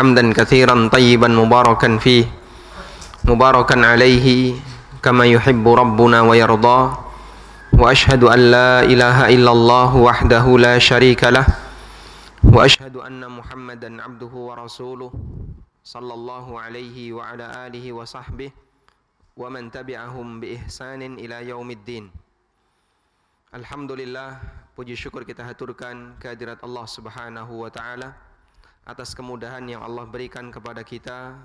حمدا كثيرا طيبا مباركا فيه مباركا عليه كما يحب ربنا ويرضى وأشهد أن لا إله إلا الله وحده لا شريك له. وأشهد أن محمدا عبده ورسوله صلى الله عليه وعلى آله وصحبه ومن تبعهم بإحسان إلى يوم الدين. Alhamdulillah puji syukur kita haturkan kehadirat Allah Subhanahu wa taala. Atas kemudahan yang Allah berikan kepada kita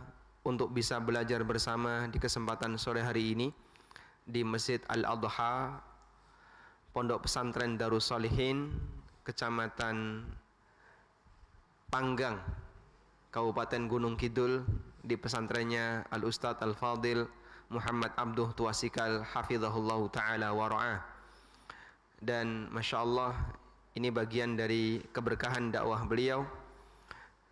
untuk bisa belajar bersama di kesempatan sore hari ini di Masjid Al-Adha Pondok Pesantren Darussalihin Kecamatan Panggang Kabupaten Gunung Kidul di pesantrennya Al Ustadz Al Fadil Muhammad Abduh Tuasikal Hafizahullah Ta'ala wa dan Masya Allah ini bagian dari keberkahan dakwah beliau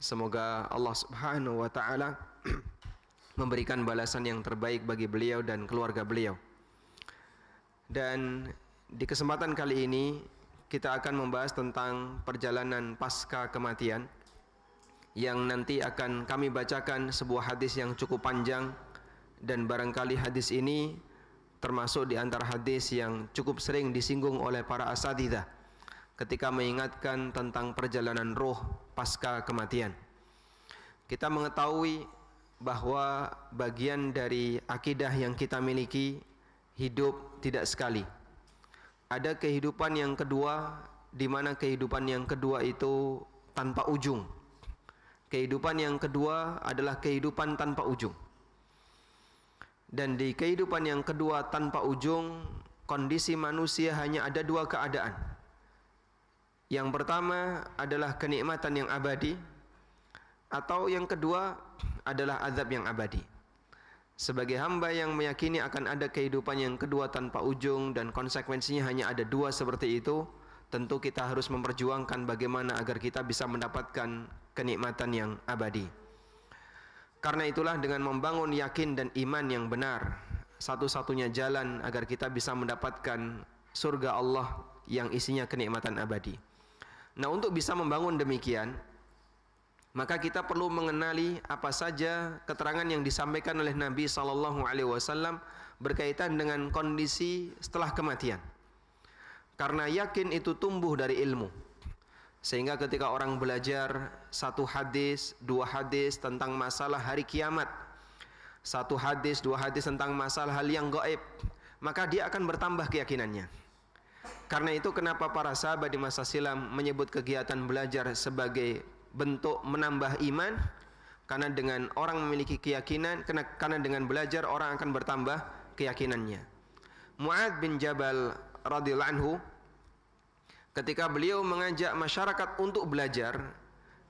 semoga Allah subhanahu wa ta'ala memberikan balasan yang terbaik bagi beliau dan keluarga beliau. Dan di kesempatan kali ini kita akan membahas tentang perjalanan pasca kematian yang nanti akan kami bacakan sebuah hadis yang cukup panjang dan barangkali hadis ini termasuk di antara hadis yang cukup sering disinggung oleh para asatidah ketika mengingatkan tentang perjalanan roh pasca kematian. Kita mengetahui bahwa bagian dari akidah yang kita miliki hidup tidak sekali. Ada kehidupan yang kedua di mana kehidupan yang kedua itu tanpa ujung. Kehidupan yang kedua adalah kehidupan tanpa ujung. Dan di kehidupan yang kedua tanpa ujung, kondisi manusia hanya ada dua keadaan. Yang pertama adalah kenikmatan yang abadi, atau yang kedua adalah azab yang abadi. Sebagai hamba yang meyakini akan ada kehidupan yang kedua tanpa ujung dan konsekuensinya hanya ada dua seperti itu, tentu kita harus memperjuangkan bagaimana agar kita bisa mendapatkan kenikmatan yang abadi. Karena itulah dengan membangun yakin dan iman yang benar satu-satunya jalan agar kita bisa mendapatkan surga Allah yang isinya kenikmatan abadi. Nah, untuk bisa membangun demikian, maka kita perlu mengenali apa saja keterangan yang disampaikan oleh Nabi sallallahu alaihi wasallam berkaitan dengan kondisi setelah kematian. Karena yakin itu tumbuh dari ilmu. Sehingga ketika orang belajar satu hadis, dua hadis tentang masalah hari kiamat, satu hadis, dua hadis tentang masalah hal yang gaib, maka dia akan bertambah keyakinannya. Karena itu kenapa para sahabat di masa silam menyebut kegiatan belajar sebagai bentuk menambah iman? Karena dengan orang memiliki keyakinan, karena dengan belajar orang akan bertambah keyakinannya. Muad bin Jabal radhiyallahu anhu ketika beliau mengajak masyarakat untuk belajar,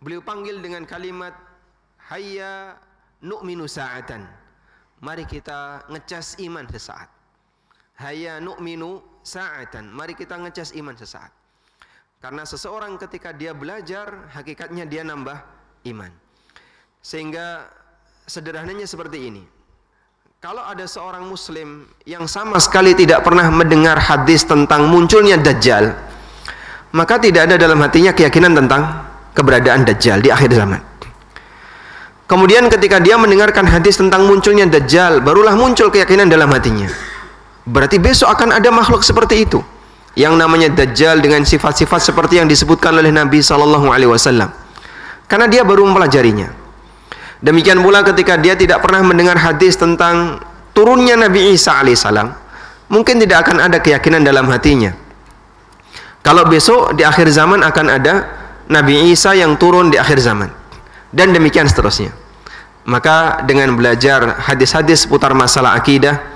beliau panggil dengan kalimat hayya nu'minu sa'atan. Mari kita ngecas iman sesaat. Hayya nu'minu sa'atan. Mari kita ngecas iman sesaat. Karena seseorang ketika dia belajar, hakikatnya dia nambah iman. Sehingga sederhananya seperti ini. Kalau ada seorang muslim yang sama sekali tidak pernah mendengar hadis tentang munculnya dajjal, maka tidak ada dalam hatinya keyakinan tentang keberadaan Dajjal di akhir zaman. Kemudian ketika dia mendengarkan hadis tentang munculnya Dajjal, barulah muncul keyakinan dalam hatinya. Berarti besok akan ada makhluk seperti itu. Yang namanya Dajjal dengan sifat-sifat seperti yang disebutkan oleh Nabi Sallallahu Alaihi Wasallam. Karena dia baru mempelajarinya. Demikian pula ketika dia tidak pernah mendengar hadis tentang turunnya Nabi Isa alaihissalam, mungkin tidak akan ada keyakinan dalam hatinya. Kalau besok di akhir zaman akan ada Nabi Isa yang turun di akhir zaman. Dan demikian seterusnya. Maka dengan belajar hadis-hadis seputar masalah akidah,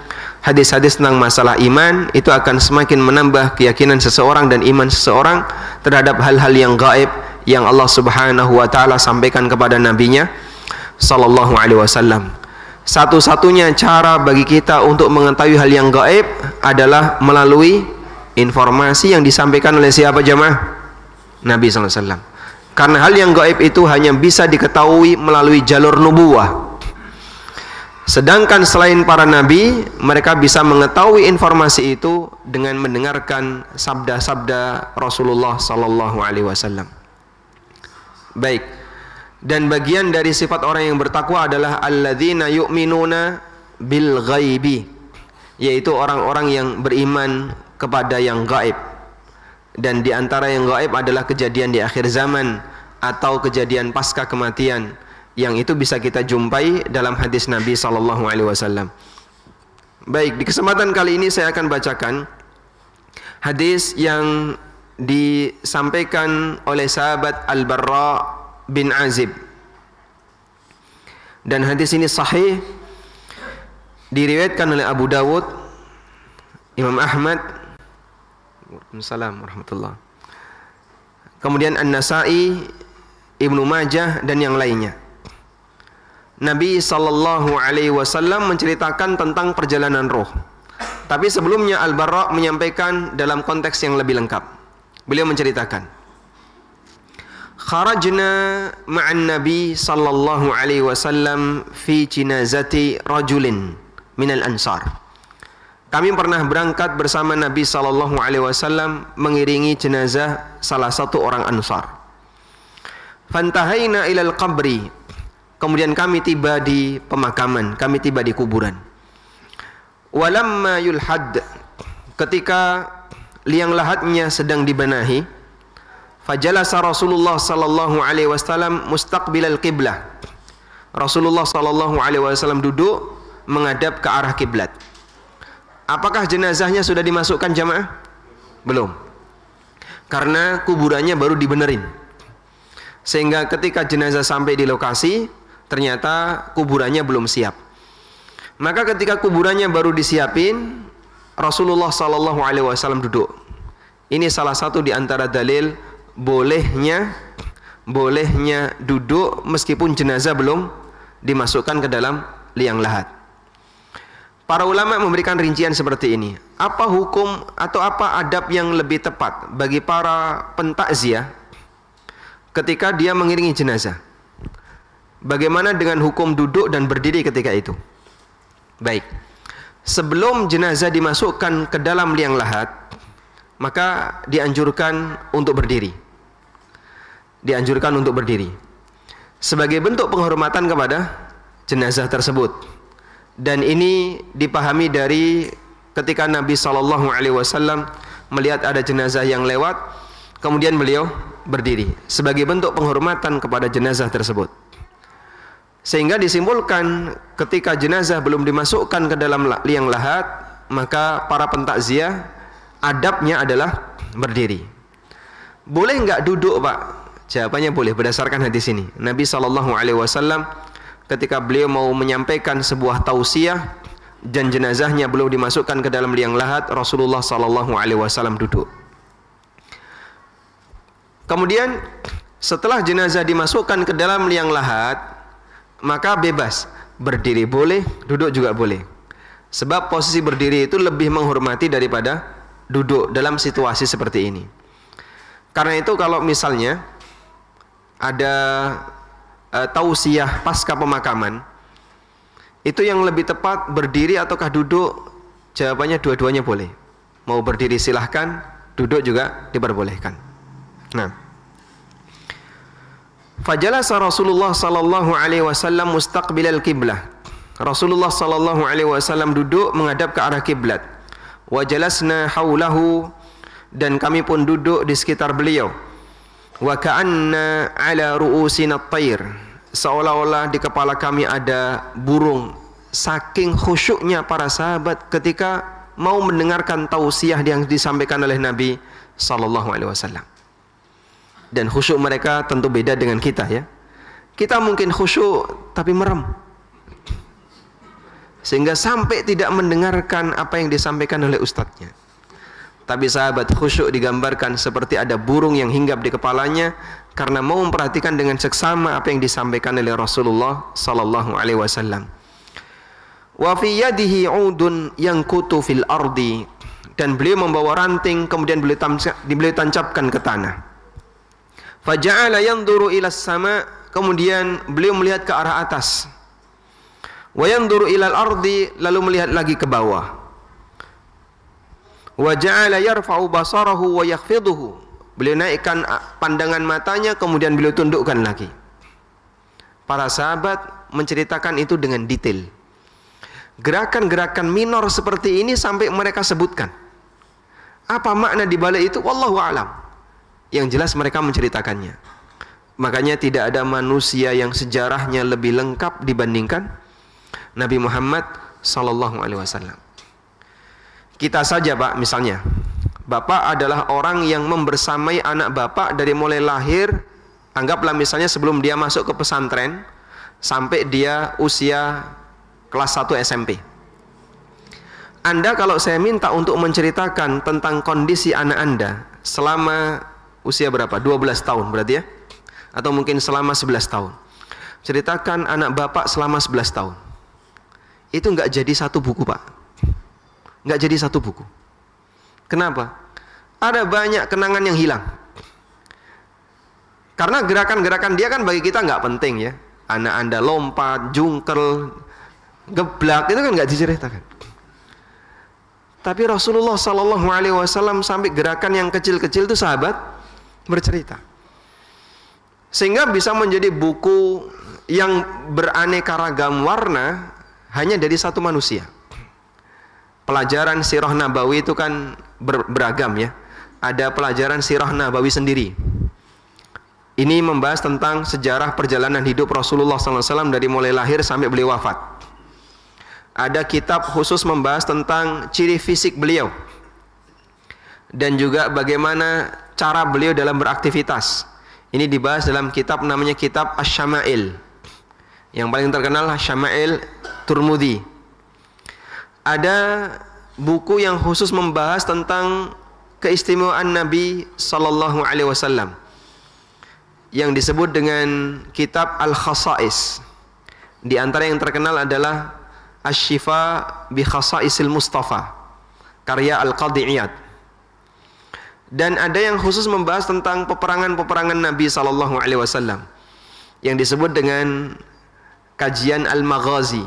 hadis-hadis tentang masalah iman, itu akan semakin menambah keyakinan seseorang dan iman seseorang terhadap hal-hal yang gaib yang Allah Subhanahu wa taala sampaikan kepada nabinya sallallahu alaihi wasallam. Satu-satunya cara bagi kita untuk mengetahui hal yang gaib adalah melalui informasi yang disampaikan oleh siapa jemaah? Nabi SAW. Karena hal yang gaib itu hanya bisa diketahui melalui jalur nubuah. Sedangkan selain para nabi, mereka bisa mengetahui informasi itu dengan mendengarkan sabda-sabda Rasulullah sallallahu alaihi wasallam. Baik. Dan bagian dari sifat orang yang bertakwa adalah alladzina yu'minuna bil ghaibi, yaitu orang-orang yang beriman kepada yang gaib. Dan di antara yang gaib adalah kejadian di akhir zaman atau kejadian pasca kematian yang itu bisa kita jumpai dalam hadis Nabi sallallahu alaihi wasallam. Baik, di kesempatan kali ini saya akan bacakan hadis yang disampaikan oleh sahabat Al-Barra bin Azib. Dan hadis ini sahih diriwayatkan oleh Abu Dawud, Imam Ahmad, Waalaikumsalam warahmatullah. Kemudian An-Nasa'i, Ibnu Majah dan yang lainnya. Nabi sallallahu alaihi wasallam menceritakan tentang perjalanan roh. Tapi sebelumnya Al-Barra menyampaikan dalam konteks yang lebih lengkap. Beliau menceritakan Kharajna ma'an Nabi sallallahu alaihi wasallam fi jinazati rajulin minal ansar. Kami pernah berangkat bersama Nabi sallallahu alaihi wasallam mengiringi jenazah salah satu orang Ansar. Fantahaina ilal qabri Kemudian kami tiba di pemakaman, kami tiba di kuburan. Walamma yulhad ketika liang lahatnya sedang dibenahi, fajalasa Rasulullah sallallahu alaihi wasallam mustaqbilal qiblah. Rasulullah sallallahu alaihi wasallam duduk menghadap ke arah kiblat. Apakah jenazahnya sudah dimasukkan jamaah? Belum. Karena kuburannya baru dibenerin. Sehingga ketika jenazah sampai di lokasi, ternyata kuburannya belum siap. Maka ketika kuburannya baru disiapin, Rasulullah Shallallahu Alaihi Wasallam duduk. Ini salah satu di antara dalil bolehnya bolehnya duduk meskipun jenazah belum dimasukkan ke dalam liang lahat. Para ulama memberikan rincian seperti ini. Apa hukum atau apa adab yang lebih tepat bagi para pentakziah ketika dia mengiringi jenazah? Bagaimana dengan hukum duduk dan berdiri ketika itu? Baik. Sebelum jenazah dimasukkan ke dalam liang lahat, maka dianjurkan untuk berdiri. Dianjurkan untuk berdiri. Sebagai bentuk penghormatan kepada jenazah tersebut. Dan ini dipahami dari ketika Nabi Shallallahu Alaihi Wasallam melihat ada jenazah yang lewat, kemudian beliau berdiri sebagai bentuk penghormatan kepada jenazah tersebut. Sehingga disimpulkan ketika jenazah belum dimasukkan ke dalam liang lahat, maka para pentakziah adabnya adalah berdiri. Boleh enggak duduk, Pak? Jawabannya boleh berdasarkan hadis ini. Nabi sallallahu alaihi wasallam ketika beliau mau menyampaikan sebuah tausiah dan jenazahnya belum dimasukkan ke dalam liang lahat, Rasulullah sallallahu alaihi wasallam duduk. Kemudian setelah jenazah dimasukkan ke dalam liang lahat, maka bebas. Berdiri boleh duduk juga boleh. Sebab posisi berdiri itu lebih menghormati daripada duduk dalam situasi seperti ini. Karena itu kalau misalnya ada e, tausiah pasca pemakaman itu yang lebih tepat berdiri ataukah duduk? Jawabannya dua-duanya boleh. Mau berdiri silahkan duduk juga diperbolehkan. Nah Fajalasa Rasulullah sallallahu alaihi wasallam mustaqbilal kiblah. Rasulullah sallallahu alaihi wasallam duduk menghadap ke arah kiblat. Wa jalasna haulahu dan kami pun duduk di sekitar beliau. Wa ka'anna ala ru'usina at-tayr. Seolah-olah di kepala kami ada burung. Saking khusyuknya para sahabat ketika mau mendengarkan tausiah yang disampaikan oleh Nabi sallallahu alaihi wasallam dan khusyuk mereka tentu beda dengan kita ya. Kita mungkin khusyuk tapi merem. Sehingga sampai tidak mendengarkan apa yang disampaikan oleh ustadznya. Tapi sahabat khusyuk digambarkan seperti ada burung yang hinggap di kepalanya karena mau memperhatikan dengan seksama apa yang disampaikan oleh Rasulullah sallallahu alaihi wasallam. Wa fi yadihi 'udun fil ardi dan beliau membawa ranting kemudian beliau tancapkan ke tanah. Faja'ala yanzuru ila sama kemudian beliau melihat ke arah atas. Wa yanzuru ila al-ardi lalu melihat lagi ke bawah. Wa ja'ala yarfa'u basarahu wa yakhfiduhu. Beliau naikkan pandangan matanya kemudian beliau tundukkan lagi. para sahabat menceritakan itu dengan detail. Gerakan-gerakan minor seperti ini sampai mereka sebutkan. Apa makna di balik itu? Wallahu alam. Yang jelas mereka menceritakannya. Makanya tidak ada manusia yang sejarahnya lebih lengkap dibandingkan Nabi Muhammad sallallahu alaihi wasallam. Kita saja, Pak, misalnya. Bapak adalah orang yang membersamai anak Bapak dari mulai lahir, anggaplah misalnya sebelum dia masuk ke pesantren sampai dia usia kelas 1 SMP. Anda kalau saya minta untuk menceritakan tentang kondisi anak Anda selama usia berapa? 12 tahun berarti ya? Atau mungkin selama 11 tahun. Ceritakan anak Bapak selama 11 tahun. Itu nggak jadi satu buku, Pak. Nggak jadi satu buku. Kenapa? Ada banyak kenangan yang hilang. Karena gerakan-gerakan dia kan bagi kita nggak penting ya. Anak Anda lompat, jungkel, geblak itu kan nggak diceritakan. Tapi Rasulullah Shallallahu Alaihi Wasallam sampai gerakan yang kecil-kecil itu sahabat bercerita, sehingga bisa menjadi buku yang beraneka ragam warna hanya dari satu manusia. Pelajaran sirah nabawi itu kan ber beragam ya. Ada pelajaran sirah nabawi sendiri. Ini membahas tentang sejarah perjalanan hidup Rasulullah SAW dari mulai lahir sampai beliau wafat ada kitab khusus membahas tentang ciri fisik beliau dan juga bagaimana cara beliau dalam beraktivitas. Ini dibahas dalam kitab namanya kitab Asy-Syama'il. Yang paling terkenal Syama'il Turmudi. Ada buku yang khusus membahas tentang keistimewaan Nabi sallallahu alaihi wasallam yang disebut dengan kitab Al-Khasais. Di antara yang terkenal adalah Asy-Syifa bi Khasaisil Mustafa karya Al-Qadhi Iyad. Dan ada yang khusus membahas tentang peperangan-peperangan Nabi sallallahu alaihi wasallam yang disebut dengan kajian Al-Maghazi.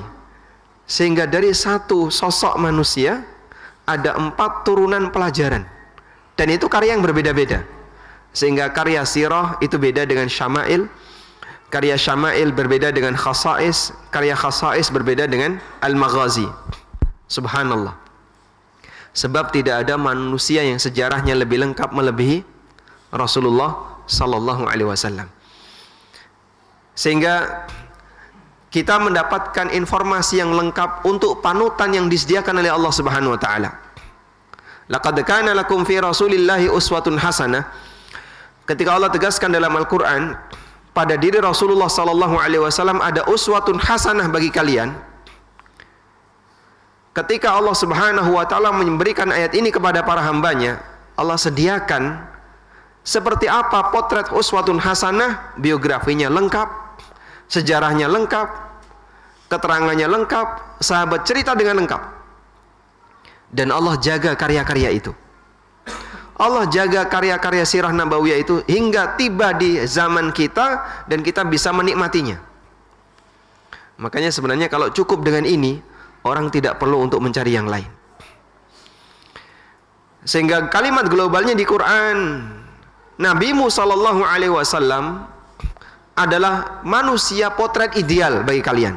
Sehingga dari satu sosok manusia ada empat turunan pelajaran. Dan itu karya yang berbeda-beda. Sehingga karya sirah itu beda dengan syama'il, karya Syama'il berbeda dengan Khasais, karya Khasais berbeda dengan Al-Maghazi. Subhanallah. Sebab tidak ada manusia yang sejarahnya lebih lengkap melebihi Rasulullah sallallahu alaihi wasallam. Sehingga kita mendapatkan informasi yang lengkap untuk panutan yang disediakan oleh Allah Subhanahu wa taala. Laqad kana lakum fi Rasulillahi uswatun hasanah. Ketika Allah tegaskan dalam Al-Qur'an, pada diri Rasulullah sallallahu alaihi wasallam ada uswatun hasanah bagi kalian. Ketika Allah Subhanahu wa taala memberikan ayat ini kepada para hambanya, Allah sediakan seperti apa potret uswatun hasanah, biografinya lengkap, sejarahnya lengkap, keterangannya lengkap, sahabat cerita dengan lengkap. Dan Allah jaga karya-karya itu. Allah jaga karya-karya sirah nabawiyah itu hingga tiba di zaman kita dan kita bisa menikmatinya. Makanya sebenarnya kalau cukup dengan ini, orang tidak perlu untuk mencari yang lain. Sehingga kalimat globalnya di Quran, Nabi Musa sallallahu alaihi wasallam adalah manusia potret ideal bagi kalian.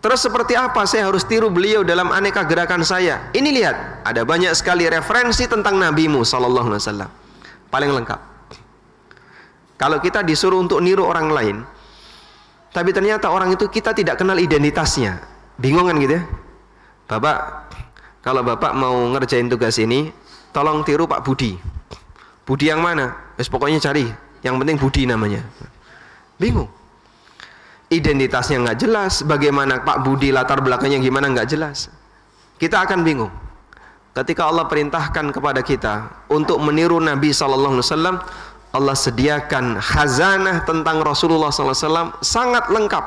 Terus seperti apa saya harus tiru beliau dalam aneka gerakan saya? Ini lihat, ada banyak sekali referensi tentang nabimu sallallahu alaihi wasallam. Paling lengkap. Kalau kita disuruh untuk niru orang lain, tapi ternyata orang itu kita tidak kenal identitasnya. Bingung kan gitu ya? Bapak, kalau Bapak mau ngerjain tugas ini, tolong tiru Pak Budi. Budi yang mana? Wes pokoknya cari, yang penting Budi namanya. Bingung identitasnya nggak jelas, bagaimana Pak Budi latar belakangnya gimana nggak jelas. Kita akan bingung. Ketika Allah perintahkan kepada kita untuk meniru Nabi Sallallahu Alaihi Wasallam, Allah sediakan khazanah tentang Rasulullah Wasallam sangat lengkap.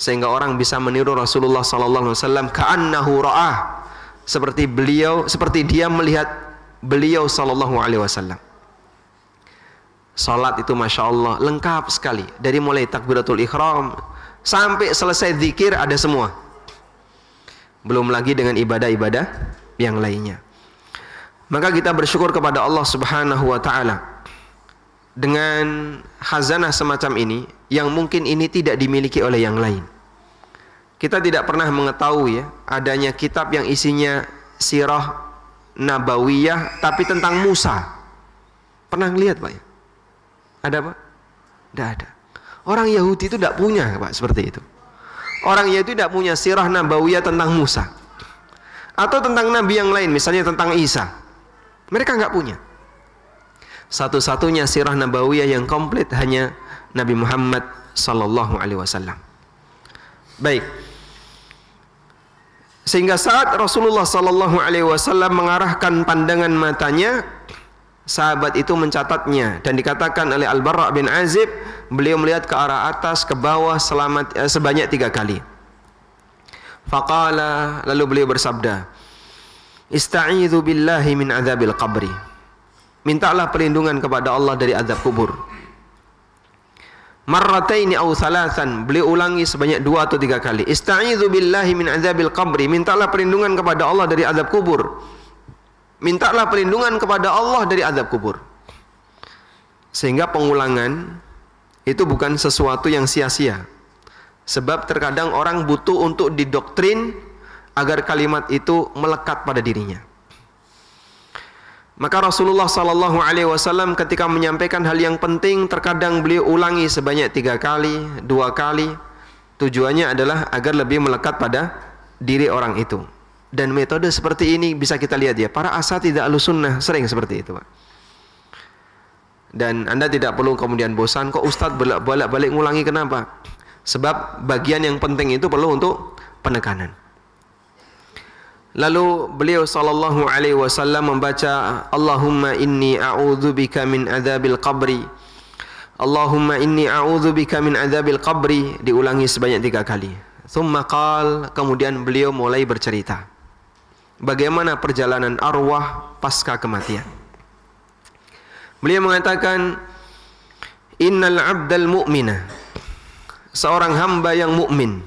Sehingga orang bisa meniru Rasulullah Wasallam kaannahu ra'ah. Seperti beliau seperti dia melihat beliau Sallallahu Alaihi Wasallam. Salat itu Masya Allah lengkap sekali. Dari mulai takbiratul ikhram Sampai selesai zikir ada semua. Belum lagi dengan ibadah-ibadah yang lainnya Maka kita bersyukur kepada Allah subhanahu wa ta'ala dengan hazanah semacam ini yang mungkin ini tidak dimiliki oleh yang lain. Kita tidak pernah mengetahui ya adanya kitab yang isinya sirah nabawiyah tapi tentang Musa. Pernah lihat Pak ya? Ada Pak? Tidak ada. Orang Yahudi itu tidak punya Pak seperti itu. Orang Yahudi tidak punya sirah nabawiyah tentang Musa. Atau tentang nabi yang lain, misalnya tentang Isa. Mereka nggak punya. Satu-satunya sirah nabawiyah yang komplit hanya Nabi Muhammad sallallahu alaihi wasallam. Baik. Sehingga saat Rasulullah sallallahu alaihi wasallam mengarahkan pandangan matanya, sahabat itu mencatatnya dan dikatakan oleh Al-Barra bin Azib, beliau melihat ke arah atas, ke bawah selama eh, sebanyak tiga kali. Faqala lalu beliau bersabda, Ista'idhu billahi min adzabil qabri. Mintalah perlindungan kepada Allah dari azab kubur. Marrataini aw thalathan beliau ulangi sebanyak dua atau tiga kali. Ista'idzu billahi min adzabil qabri mintalah perlindungan kepada Allah dari azab kubur. Mintalah perlindungan kepada Allah dari azab kubur. Sehingga pengulangan itu bukan sesuatu yang sia-sia. Sebab terkadang orang butuh untuk didoktrin agar kalimat itu melekat pada dirinya maka Rasulullah sallallahu alaihi wasallam ketika menyampaikan hal yang penting terkadang beliau ulangi sebanyak tiga kali, dua kali. Tujuannya adalah agar lebih melekat pada diri orang itu. Dan metode seperti ini bisa kita lihat ya, para asa tidak sunnah sering seperti itu, Pak. Dan Anda tidak perlu kemudian bosan kok Ustadz bolak-balik ngulangi kenapa? Sebab bagian yang penting itu perlu untuk penekanan. Lalu beliau sallallahu alaihi wasallam membaca Allahumma inni a'udzubika min adzabil qabri. Allahumma inni a'udzubika min adzabil qabri diulangi sebanyak tiga kali. Thumma qal kemudian beliau mulai bercerita. Bagaimana perjalanan arwah pasca kematian. Beliau mengatakan innal 'abdal mu'mina seorang hamba yang mukmin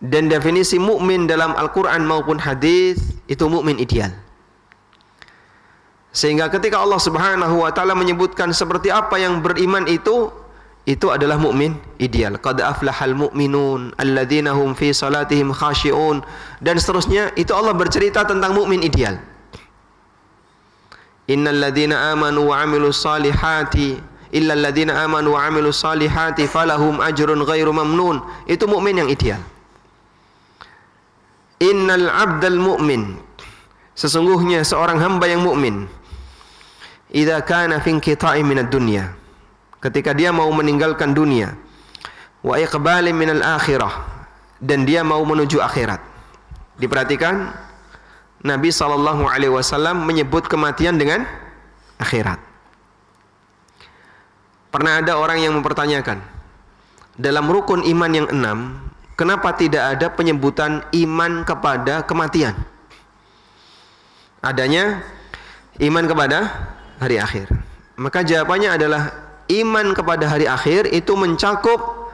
dan definisi mukmin dalam Al-Qur'an maupun hadis itu mukmin ideal. Sehingga ketika Allah Subhanahu wa taala menyebutkan seperti apa yang beriman itu itu adalah mukmin ideal. Qad aflahal mu'minun alladzina hum fi salatihim khashi'un dan seterusnya itu Allah bercerita tentang mukmin ideal. Innal ladzina amanu wa 'amilus salihati illa alladzina amanu wa 'amilus salihati falahum ajrun ghairu mamnun. Itu mukmin yang ideal. Innal abdal mu'min. Sesungguhnya seorang hamba yang mukmin. Idza kana fi inqita'i minad dunya. Ketika dia mau meninggalkan dunia. Wa iqbalin minal akhirah. Dan dia mau menuju akhirat. Diperhatikan Nabi sallallahu alaihi wasallam menyebut kematian dengan akhirat. Pernah ada orang yang mempertanyakan dalam rukun iman yang enam Kenapa tidak ada penyebutan iman kepada kematian? Adanya iman kepada hari akhir. Maka jawabannya adalah iman kepada hari akhir itu mencakup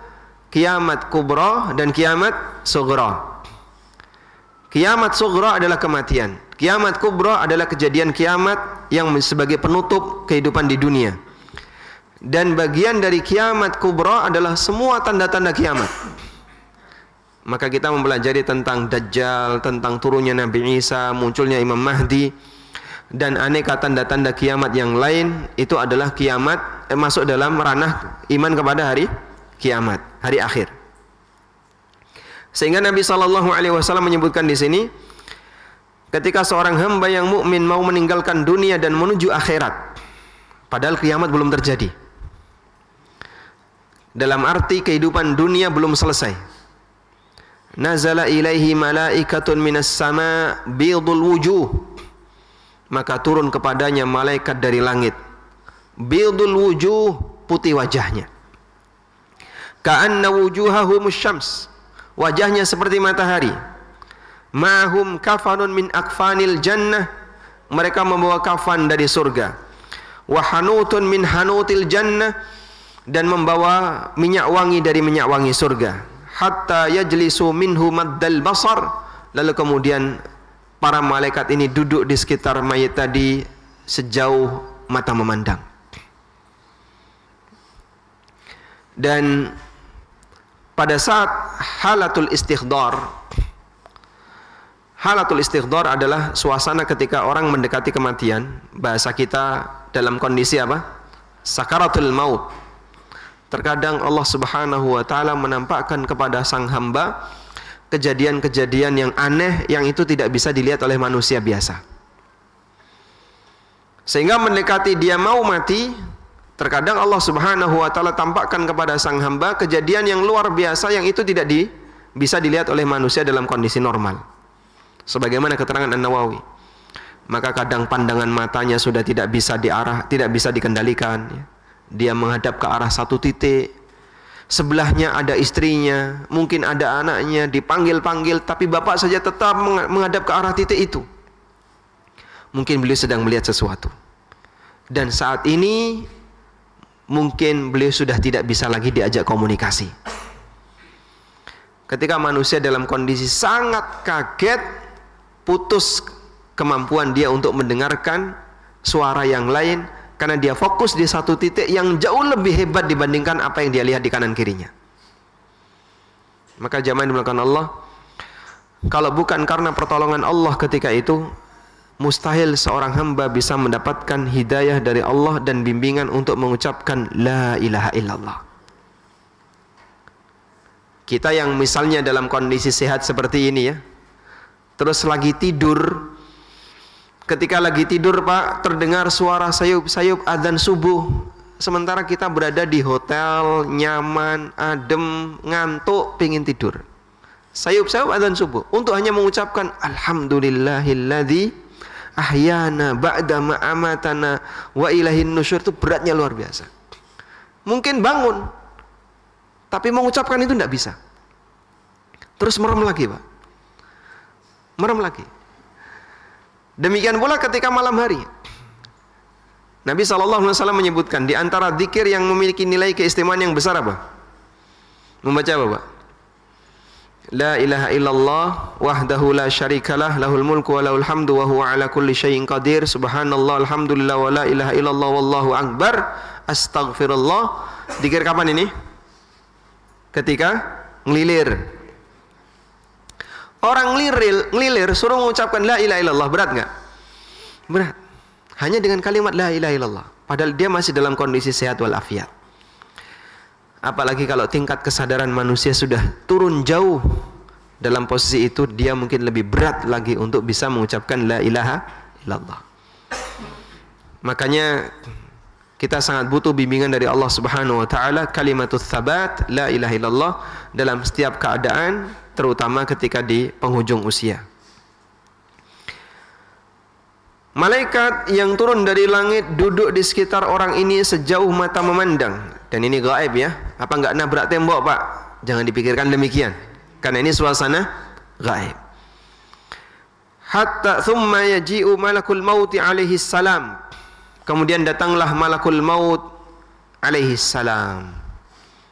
kiamat kubra dan kiamat sugra. Kiamat sugra adalah kematian. Kiamat kubra adalah kejadian kiamat yang sebagai penutup kehidupan di dunia. Dan bagian dari kiamat kubra adalah semua tanda-tanda kiamat maka kita mempelajari tentang Dajjal, tentang turunnya Nabi Isa, munculnya Imam Mahdi dan aneka tanda-tanda kiamat yang lain itu adalah kiamat eh, masuk dalam ranah iman kepada hari kiamat, hari akhir. Sehingga Nabi sallallahu alaihi wasallam menyebutkan di sini ketika seorang hamba yang mukmin mau meninggalkan dunia dan menuju akhirat padahal kiamat belum terjadi. Dalam arti kehidupan dunia belum selesai nazala ilaihi malaikatun minas sama bidul wujuh. Maka turun kepadanya malaikat dari langit. Bidul wujuh putih wajahnya. Ka'anna wujuhahum syams. Wajahnya seperti matahari. Mahum kafanun min akfanil jannah. Mereka membawa kafan dari surga. Wa hanutun min hanutil jannah. Dan membawa minyak wangi dari minyak wangi surga hatta yajlisu minhu maddal basar lalu kemudian para malaikat ini duduk di sekitar mayat tadi sejauh mata memandang Dan pada saat halatul istighdar Halatul istighdar adalah suasana ketika orang mendekati kematian. Bahasa kita dalam kondisi apa? Sakaratul maut. Terkadang Allah Subhanahu wa taala menampakkan kepada sang hamba kejadian-kejadian yang aneh yang itu tidak bisa dilihat oleh manusia biasa. Sehingga mendekati dia mau mati, terkadang Allah Subhanahu wa taala tampakkan kepada sang hamba kejadian yang luar biasa yang itu tidak di, bisa dilihat oleh manusia dalam kondisi normal. Sebagaimana keterangan An-Nawawi. Maka kadang pandangan matanya sudah tidak bisa diarah, tidak bisa dikendalikan. Dia menghadap ke arah satu titik, sebelahnya ada istrinya, mungkin ada anaknya, dipanggil-panggil, tapi bapak saja tetap menghadap ke arah titik itu. Mungkin beliau sedang melihat sesuatu. Dan saat ini, mungkin beliau sudah tidak bisa lagi diajak komunikasi. Ketika manusia dalam kondisi sangat kaget, putus kemampuan dia untuk mendengarkan suara yang lain, karena dia fokus di satu titik yang jauh lebih hebat dibandingkan apa yang dia lihat di kanan kirinya. Maka jamaah dimulakan Allah, kalau bukan karena pertolongan Allah ketika itu, mustahil seorang hamba bisa mendapatkan hidayah dari Allah dan bimbingan untuk mengucapkan la ilaha illallah. Kita yang misalnya dalam kondisi sehat seperti ini ya, terus lagi tidur, Ketika lagi tidur Pak, terdengar suara sayup-sayup adzan subuh. Sementara kita berada di hotel, nyaman, adem, ngantuk, pingin tidur. Sayup-sayup adzan subuh. Untuk hanya mengucapkan Alhamdulillahilladzi ahyana ba'da ma'amatana wa ilahin nusyur itu beratnya luar biasa. Mungkin bangun, tapi mengucapkan itu tidak bisa. Terus merem lagi Pak. Merem lagi. Demikian pula ketika malam hari. Nabi SAW menyebutkan di antara zikir yang memiliki nilai keistimewaan yang besar apa? Membaca apa, Pak? La ilaha illallah wahdahu la syarikalah lahul mulku wa lahul hamdu wa huwa ala kulli syai'in qadir subhanallah alhamdulillah wa la ilaha illallah wallahu akbar astaghfirullah Dikir kapan ini? Ketika ngelilir Orang ngeliril, ngelilir suruh mengucapkan la ilaha illallah berat nggak? Berat. Hanya dengan kalimat la ilaha illallah. Padahal dia masih dalam kondisi sehat walafiat. Apalagi kalau tingkat kesadaran manusia sudah turun jauh dalam posisi itu dia mungkin lebih berat lagi untuk bisa mengucapkan la ilaha illallah. Makanya kita sangat butuh bimbingan dari Allah Subhanahu wa taala kalimatut tsabat la ilaha illallah dalam setiap keadaan terutama ketika di penghujung usia. Malaikat yang turun dari langit duduk di sekitar orang ini sejauh mata memandang. Dan ini gaib ya. Apa enggak nabrak tembok pak? Jangan dipikirkan demikian. Karena ini suasana gaib. Hatta thumma yaji'u malakul mauti alaihi salam. Kemudian datanglah malakul maut alaihi salam.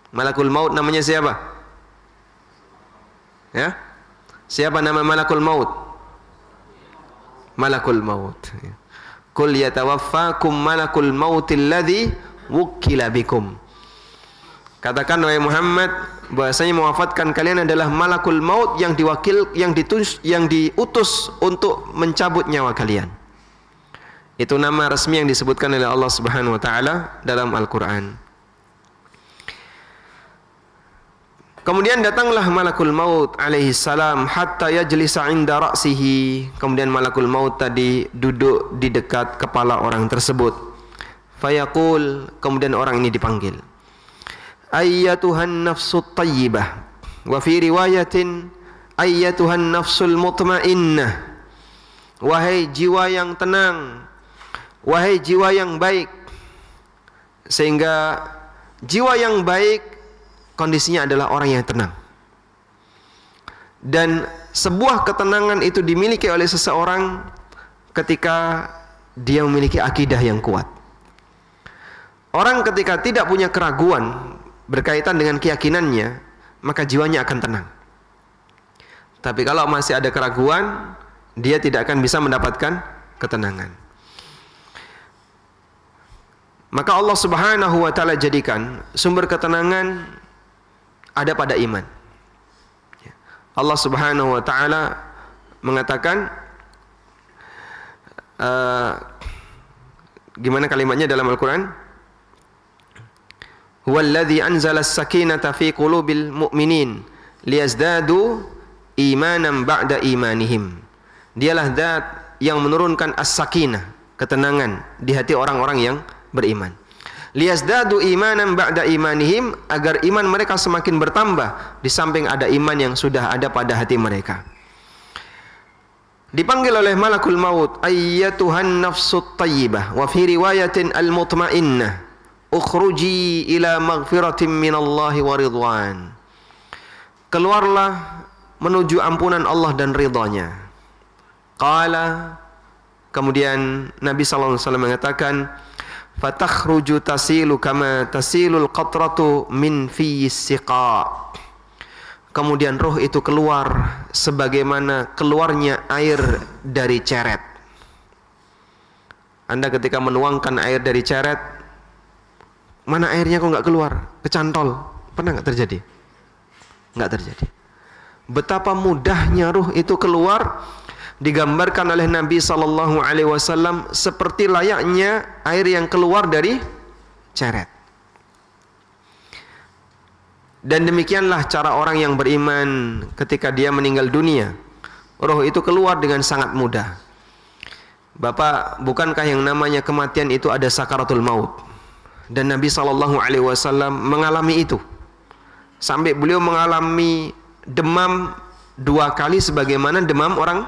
Malakul maut namanya siapa? Ya. Siapa nama malakul maut? Malakul maut. Kul yatawaffakum malakul maut alladhi wukila bikum. Katakan wahai Muhammad bahasanya mewafatkan kalian adalah malakul maut yang diwakil yang ditus yang diutus untuk mencabut nyawa kalian. Itu nama resmi yang disebutkan oleh Allah Subhanahu wa taala dalam Al-Qur'an. Kemudian datanglah malakul maut alaihi salam hatta yajlisa inda ra'sihi. Kemudian malakul maut tadi duduk di dekat kepala orang tersebut. Fayaqul, kemudian orang ini dipanggil. Ayyatuhan nafsut tayyibah. Wa fi riwayatin ayyatuhan nafsul mutmainnah. Wahai jiwa yang tenang. Wahai jiwa yang baik. Sehingga jiwa yang baik kondisinya adalah orang yang tenang. Dan sebuah ketenangan itu dimiliki oleh seseorang ketika dia memiliki akidah yang kuat. Orang ketika tidak punya keraguan berkaitan dengan keyakinannya, maka jiwanya akan tenang. Tapi kalau masih ada keraguan, dia tidak akan bisa mendapatkan ketenangan. Maka Allah Subhanahu wa taala jadikan sumber ketenangan ada pada iman. Allah Subhanahu wa taala mengatakan uh, gimana kalimatnya dalam Al-Qur'an? Huwallazi anzala as-sakinata fi qulubil mu'minin liyazdadu imanan ba'da imanihim. Dialah zat yang menurunkan as-sakinah, ketenangan di hati orang-orang yang beriman. Liyazdadu imanan ba'da imanihim agar iman mereka semakin bertambah di samping ada iman yang sudah ada pada hati mereka. Dipanggil oleh malakul maut, ayyatuhan nafsut tayyibah wa fi riwayatin al-mutmainnah ukhruji ila maghfiratin minallahi wa ridwan. Keluarlah menuju ampunan Allah dan ridhanya. Qala kemudian Nabi sallallahu alaihi wasallam mengatakan fatakhruju tasilu kama tasilul qatratu min fi siqa. Kemudian roh itu keluar sebagaimana keluarnya air dari ceret. Anda ketika menuangkan air dari ceret mana airnya kok nggak keluar? Kecantol. Pernah nggak terjadi? Nggak terjadi. Betapa mudahnya roh itu keluar digambarkan oleh Nabi sallallahu alaihi wasallam seperti layaknya air yang keluar dari ceret. Dan demikianlah cara orang yang beriman ketika dia meninggal dunia. Roh itu keluar dengan sangat mudah. Bapak, bukankah yang namanya kematian itu ada sakaratul maut? Dan Nabi sallallahu alaihi wasallam mengalami itu. Sampai beliau mengalami demam dua kali sebagaimana demam orang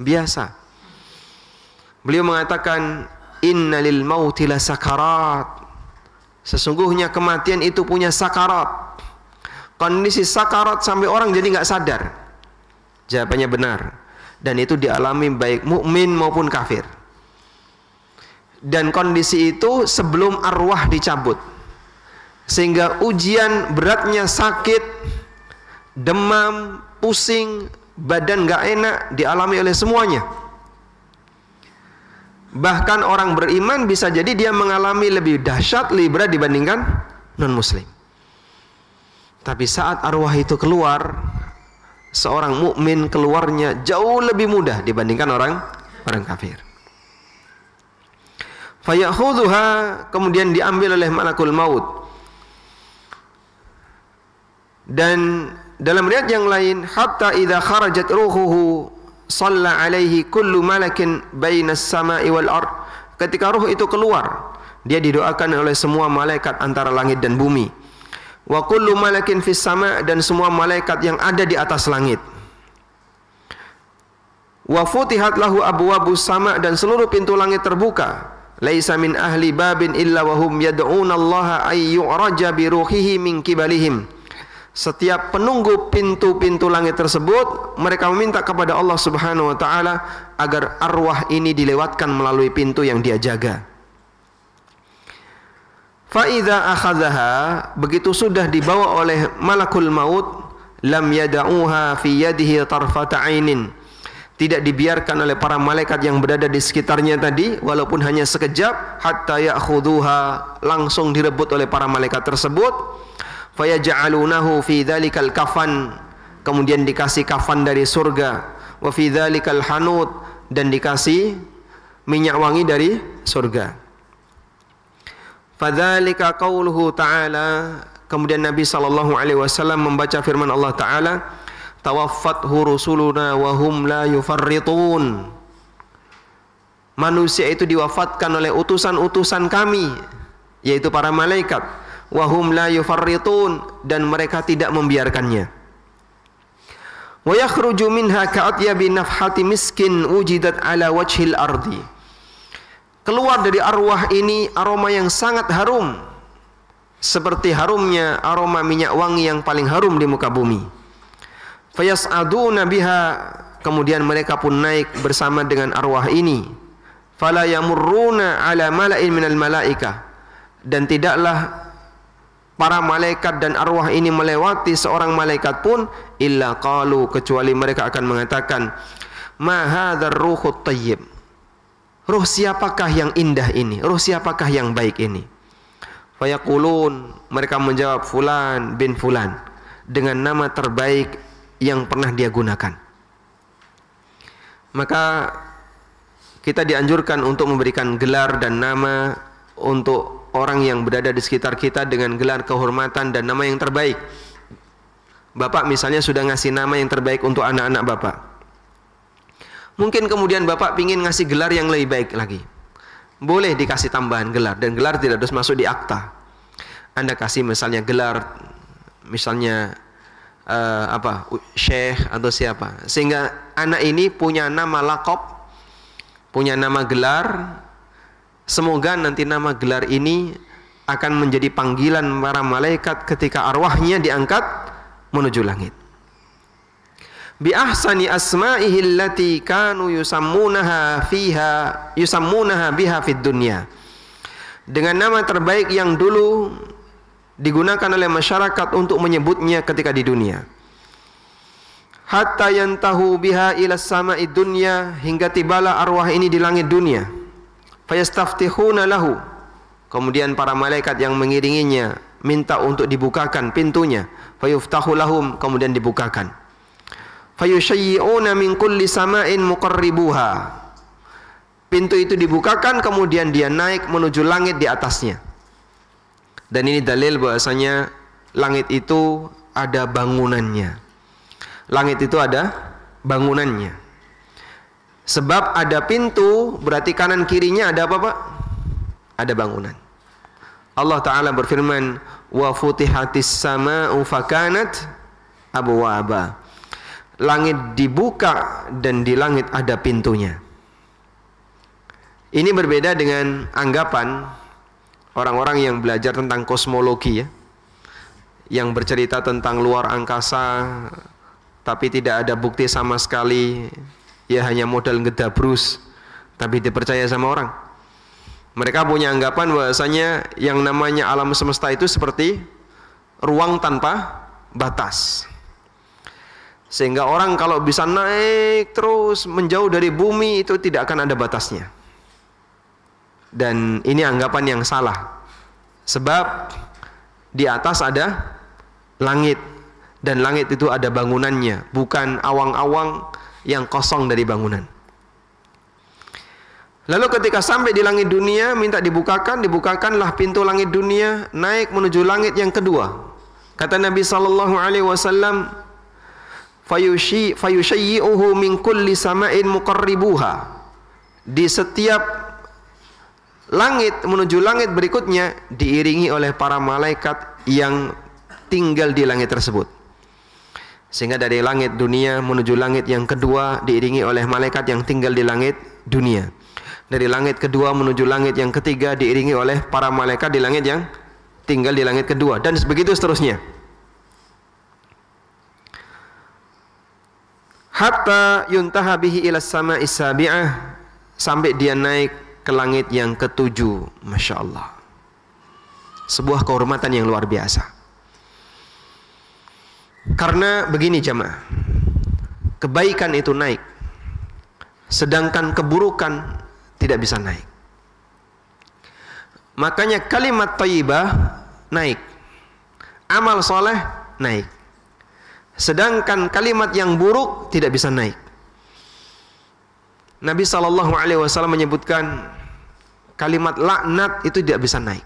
biasa. Beliau mengatakan innalil mauti sakarat. Sesungguhnya kematian itu punya sakarat. Kondisi sakarat sampai orang jadi nggak sadar. Jawabannya benar. Dan itu dialami baik mukmin maupun kafir. Dan kondisi itu sebelum arwah dicabut. Sehingga ujian beratnya sakit, demam, pusing, badan gak enak dialami oleh semuanya. Bahkan orang beriman bisa jadi dia mengalami lebih dahsyat, lebih berat dibandingkan non muslim. Tapi saat arwah itu keluar, seorang mukmin keluarnya jauh lebih mudah dibandingkan orang orang kafir. Fayakhudhuha kemudian diambil oleh malakul maut. Dan dalam riwayat yang lain, hatta idza kharajat ruhuhu salla alaihi kullu malakin bainas sama'i wal ard. Ketika ruh itu keluar, dia didoakan oleh semua malaikat antara langit dan bumi. Wa kullu malakin fis sama' dan semua malaikat yang ada di atas langit. Wa futihat lahu abwabus sama' dan seluruh pintu langit terbuka. Laisa min ahli babin illa wa hum yad'una Allah ay bi ruhihi min kibalihim setiap penunggu pintu-pintu langit tersebut mereka meminta kepada Allah Subhanahu wa taala agar arwah ini dilewatkan melalui pintu yang dia jaga. Faida akhadhaha begitu sudah dibawa oleh malakul maut lam yada'uha fi yadihi tarfata ainin tidak dibiarkan oleh para malaikat yang berada di sekitarnya tadi walaupun hanya sekejap hatta ya'khudhuha langsung direbut oleh para malaikat tersebut fayaj'alunahu fi dzalikal kafan. Kemudian dikasih kafan dari surga. Wa fi dzalikal hanut. Dan dikasih minyak wangi dari surga. Fadzalika qauluhu ta'ala. Kemudian Nabi sallallahu alaihi wasallam membaca firman Allah taala tawaffathu rusuluna wa hum la yufarritun. Manusia itu diwafatkan oleh utusan-utusan kami yaitu para malaikat wahum la yufarritun. Dan mereka tidak membiarkannya. Wa yakhruju minha ka'atyabi nafhati miskin wujidat ala wajhil ardi. Keluar dari arwah ini aroma yang sangat harum. Seperti harumnya aroma minyak wangi yang paling harum di muka bumi. Fayas'aduna biha. Kemudian mereka pun naik bersama dengan arwah ini. Fala yamurruna ala mala'in minal malaika. Dan tidaklah para malaikat dan arwah ini melewati seorang malaikat pun illa qalu kecuali mereka akan mengatakan ma hadzal ruhut tayyib ruh siapakah yang indah ini? Ruh siapakah yang baik ini? Fayaqulun mereka menjawab fulan bin fulan dengan nama terbaik yang pernah dia gunakan. Maka kita dianjurkan untuk memberikan gelar dan nama untuk orang yang berada di sekitar kita dengan gelar kehormatan dan nama yang terbaik. Bapak misalnya sudah ngasih nama yang terbaik untuk anak-anak Bapak. Mungkin kemudian Bapak ingin ngasih gelar yang lebih baik lagi boleh dikasih tambahan gelar dan gelar tidak harus masuk di akta. Anda kasih misalnya gelar misalnya uh, apa syekh atau siapa sehingga anak ini punya nama lakop punya nama gelar semoga nanti nama gelar ini akan menjadi panggilan para malaikat ketika arwahnya diangkat menuju langit. Bi ahsani asma'ihi allati kanu yusammunaha fiha yusammunaha biha fid dunya. Dengan nama terbaik yang dulu digunakan oleh masyarakat untuk menyebutnya ketika di dunia. Hatta yantahu biha ila sama'i dunya hingga tibalah arwah ini di langit dunia fayastaftihuna lahu. Kemudian para malaikat yang mengiringinya minta untuk dibukakan pintunya. Fayuftahu lahum kemudian dibukakan. Fayushayyi'una min kulli sama'in muqarribuha. Pintu itu dibukakan kemudian dia naik menuju langit di atasnya. Dan ini dalil bahasanya langit itu ada bangunannya. Langit itu ada bangunannya sebab ada pintu berarti kanan kirinya ada apa Pak? ada bangunan Allah Ta'ala berfirman wa futihatis sama'u fakanat abwaba langit dibuka dan di langit ada pintunya. Ini berbeda dengan anggapan orang-orang yang belajar tentang kosmologi ya. Yang bercerita tentang luar angkasa tapi tidak ada bukti sama sekali ya hanya modal ngedabrus tapi dipercaya sama orang. Mereka punya anggapan bahwasanya yang namanya alam semesta itu seperti ruang tanpa batas. Sehingga orang kalau bisa naik terus menjauh dari bumi itu tidak akan ada batasnya. Dan ini anggapan yang salah. Sebab di atas ada langit dan langit itu ada bangunannya, bukan awang-awang yang kosong dari bangunan. Lalu ketika sampai di langit dunia minta dibukakan, dibukakanlah pintu langit dunia naik menuju langit yang kedua. Kata Nabi sallallahu alaihi wasallam, fayushi fayushayyi'uhu min kulli sama'in di setiap langit menuju langit berikutnya diiringi oleh para malaikat yang tinggal di langit tersebut sehingga dari langit dunia menuju langit yang kedua diiringi oleh malaikat yang tinggal di langit dunia. Dari langit kedua menuju langit yang ketiga diiringi oleh para malaikat di langit yang tinggal di langit kedua. Dan begitu seterusnya. Hatta yuntaha bihi ila sama isabi'ah sampai dia naik ke langit yang ketujuh. Masya Allah. Sebuah kehormatan yang luar biasa karena begini jamaah kebaikan itu naik sedangkan keburukan tidak bisa naik makanya kalimat tayyibah naik amal soleh naik Sedangkan kalimat yang buruk tidak bisa naik. Nabi Wasallam menyebutkan kalimat laknat itu tidak bisa naik.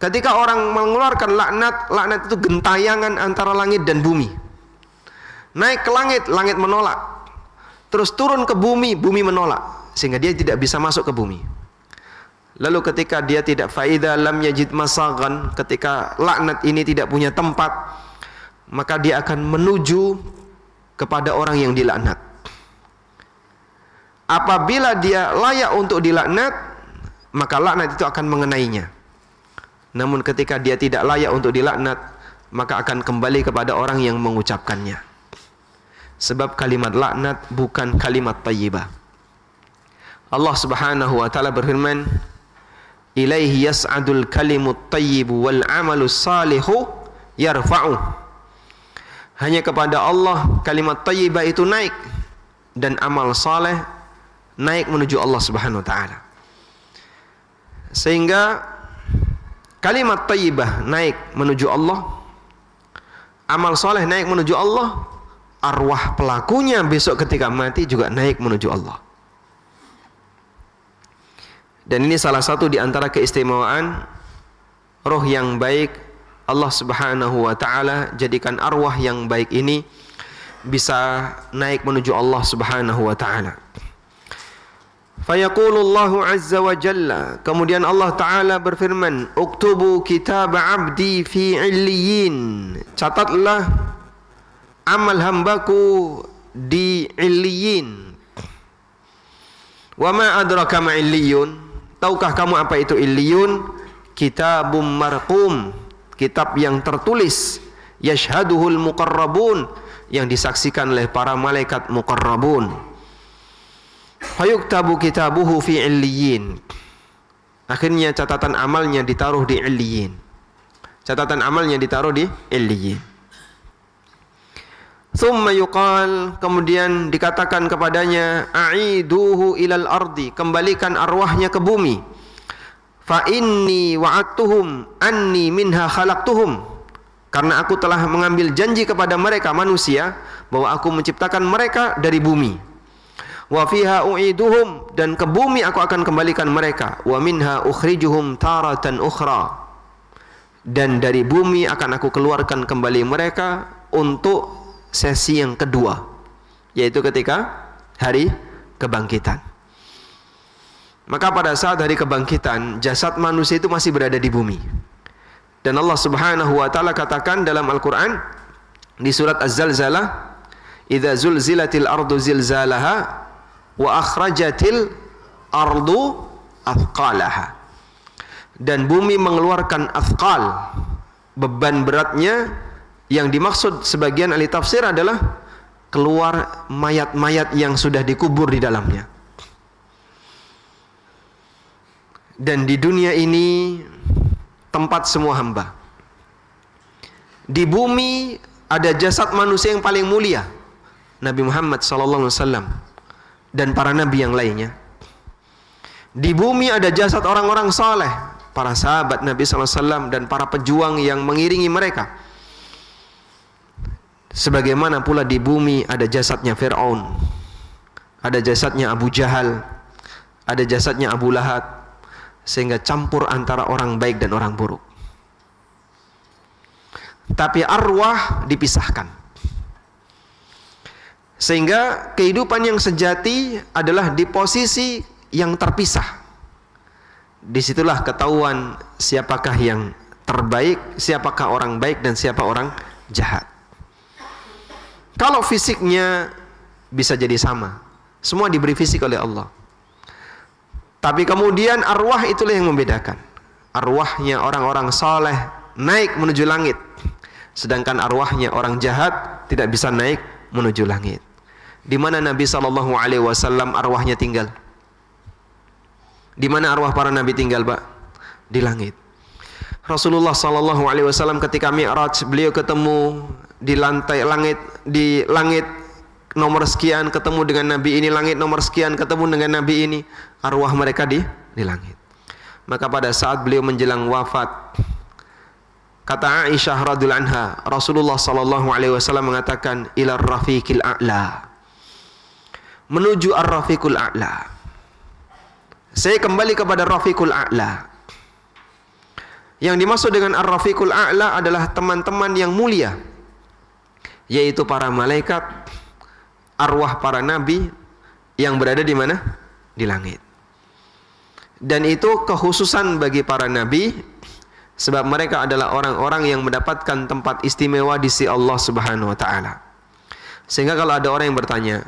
Ketika orang mengeluarkan laknat, laknat itu gentayangan antara langit dan bumi. Naik ke langit, langit menolak. Terus turun ke bumi, bumi menolak. Sehingga dia tidak bisa masuk ke bumi. Lalu ketika dia tidak faida lam yajid masagan, ketika laknat ini tidak punya tempat, maka dia akan menuju kepada orang yang dilaknat. Apabila dia layak untuk dilaknat, maka laknat itu akan mengenainya. Namun ketika dia tidak layak untuk dilaknat, maka akan kembali kepada orang yang mengucapkannya. Sebab kalimat laknat bukan kalimat tayyibah. Allah Subhanahu wa taala berfirman, "Ilaihi yas'adul kalimut tayyibu wal 'amalus salihu yarfa'u." hanya kepada Allah kalimat tayyibah itu naik dan amal saleh naik menuju Allah Subhanahu wa taala. Sehingga kalimat tayyibah naik menuju Allah, amal soleh naik menuju Allah, arwah pelakunya besok ketika mati juga naik menuju Allah. Dan ini salah satu di antara keistimewaan roh yang baik Allah Subhanahu wa taala jadikan arwah yang baik ini bisa naik menuju Allah Subhanahu wa taala. Fayaqulullahu azza wa jalla. Kemudian Allah Ta'ala berfirman Uktubu kitab abdi fi illiyin. Catatlah Amal hambaku di illiyin. Wa ma adraka ma illiyun? Tahukah kamu apa itu illiyun? Kitabum marqum. Kitab yang tertulis. Yashhaduhul muqarrabun. Yang disaksikan oleh para malaikat muqarrabun Fayuktabu kitabuhu fi illiyin. Akhirnya catatan amalnya ditaruh di illiyin. Catatan amalnya ditaruh di illiyin. Thumma yuqal kemudian dikatakan kepadanya a'iduhu ilal ardi kembalikan arwahnya ke bumi fa inni wa'adtuhum anni minha khalaqtuhum karena aku telah mengambil janji kepada mereka manusia bahwa aku menciptakan mereka dari bumi wa fiha u'iduhum dan ke bumi aku akan kembalikan mereka. Wa minha ukhrijuhum taratan ukhra dan dari bumi akan aku keluarkan kembali mereka untuk sesi yang kedua yaitu ketika hari kebangkitan. Maka pada saat hari kebangkitan jasad manusia itu masih berada di bumi. Dan Allah Subhanahu wa taala katakan dalam Al-Qur'an di surat Az-Zalzalah idza zulzilatil ardu zilzalaha wa akhrajatil ardu athqalaha. Dan bumi mengeluarkan athqal beban beratnya. Yang dimaksud sebagian ahli tafsir adalah keluar mayat-mayat yang sudah dikubur di dalamnya. Dan di dunia ini tempat semua hamba. Di bumi ada jasad manusia yang paling mulia Nabi Muhammad sallallahu alaihi wasallam dan para nabi yang lainnya. Di bumi ada jasad orang-orang saleh, para sahabat Nabi SAW dan para pejuang yang mengiringi mereka. Sebagaimana pula di bumi ada jasadnya Fir'aun, ada jasadnya Abu Jahal, ada jasadnya Abu Lahab, sehingga campur antara orang baik dan orang buruk. Tapi arwah dipisahkan. Sehingga kehidupan yang sejati adalah di posisi yang terpisah. Di situlah ketahuan siapakah yang terbaik, siapakah orang baik dan siapa orang jahat. Kalau fisiknya bisa jadi sama, semua diberi fisik oleh Allah. Tapi kemudian arwah itulah yang membedakan. Arwahnya orang-orang soleh naik menuju langit, sedangkan arwahnya orang jahat tidak bisa naik menuju langit. Di mana Nabi Shallallahu Alaihi Wasallam arwahnya tinggal? Di mana arwah para nabi tinggal, Pak? Di langit. Rasulullah Shallallahu Alaihi Wasallam ketika Mi'raj beliau ketemu di lantai langit di langit nomor sekian ketemu dengan nabi ini langit nomor sekian ketemu dengan nabi ini arwah mereka di di langit. Maka pada saat beliau menjelang wafat kata Aisyah radhiyallahu anha Rasulullah sallallahu alaihi wasallam mengatakan ila rafiqil a'la menuju Ar-Rafiqul A'la. Saya kembali kepada Rafiqul A'la. Yang dimaksud dengan Ar-Rafiqul A'la adalah teman-teman yang mulia. Yaitu para malaikat, arwah para nabi yang berada di mana? Di langit. Dan itu kekhususan bagi para nabi sebab mereka adalah orang-orang yang mendapatkan tempat istimewa di sisi Allah Subhanahu wa taala. Sehingga kalau ada orang yang bertanya,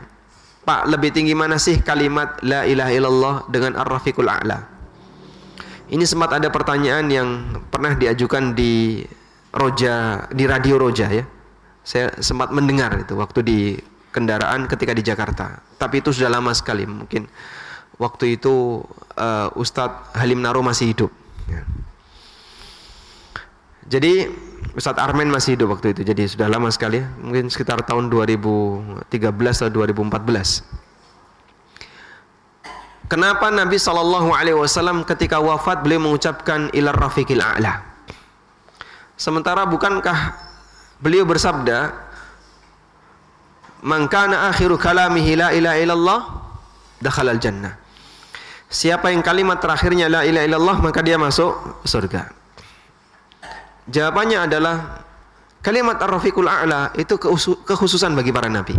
Pak, lebih tinggi mana sih kalimat la ilaha illallah dengan ar-rafiqul a'la? Ini sempat ada pertanyaan yang pernah diajukan di Roja di radio Roja ya. Saya sempat mendengar itu waktu di kendaraan ketika di Jakarta. Tapi itu sudah lama sekali, mungkin waktu itu uh, Ustadz Halim Naro masih hidup. Ya. Jadi Ustadz Armen masih hidup waktu itu, jadi sudah lama sekali ya, mungkin sekitar tahun 2013 atau 2014. Kenapa Nabi Shallallahu Alaihi Wasallam ketika wafat beliau mengucapkan ilar rafiqil a'la? Sementara bukankah beliau bersabda, "Man akhiru kalamihi la ilaha illallah, dakhalal jannah." Siapa yang kalimat terakhirnya la ilaha illallah maka dia masuk surga. Jawabannya adalah kalimat ar-rafiqul a'la itu kekhususan bagi para nabi.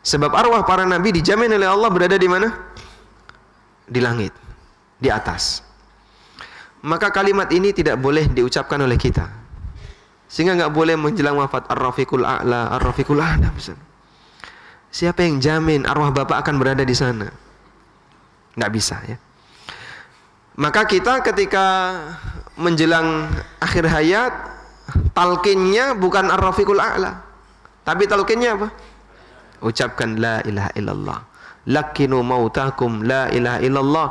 Sebab arwah para nabi dijamin oleh Allah berada di mana? Di langit, di atas. Maka kalimat ini tidak boleh diucapkan oleh kita. Sehingga nggak boleh menjelang wafat ar-rafiqul a'la, ar-rafiqul a'la. Siapa yang jamin arwah bapak akan berada di sana? Nggak bisa ya. Maka kita ketika menjelang akhir hayat talqinnya bukan ar-rafiqul a'la. Tapi talqinnya apa? Ucapkan la ilaha illallah. Lakinu mautakum la ilaha illallah.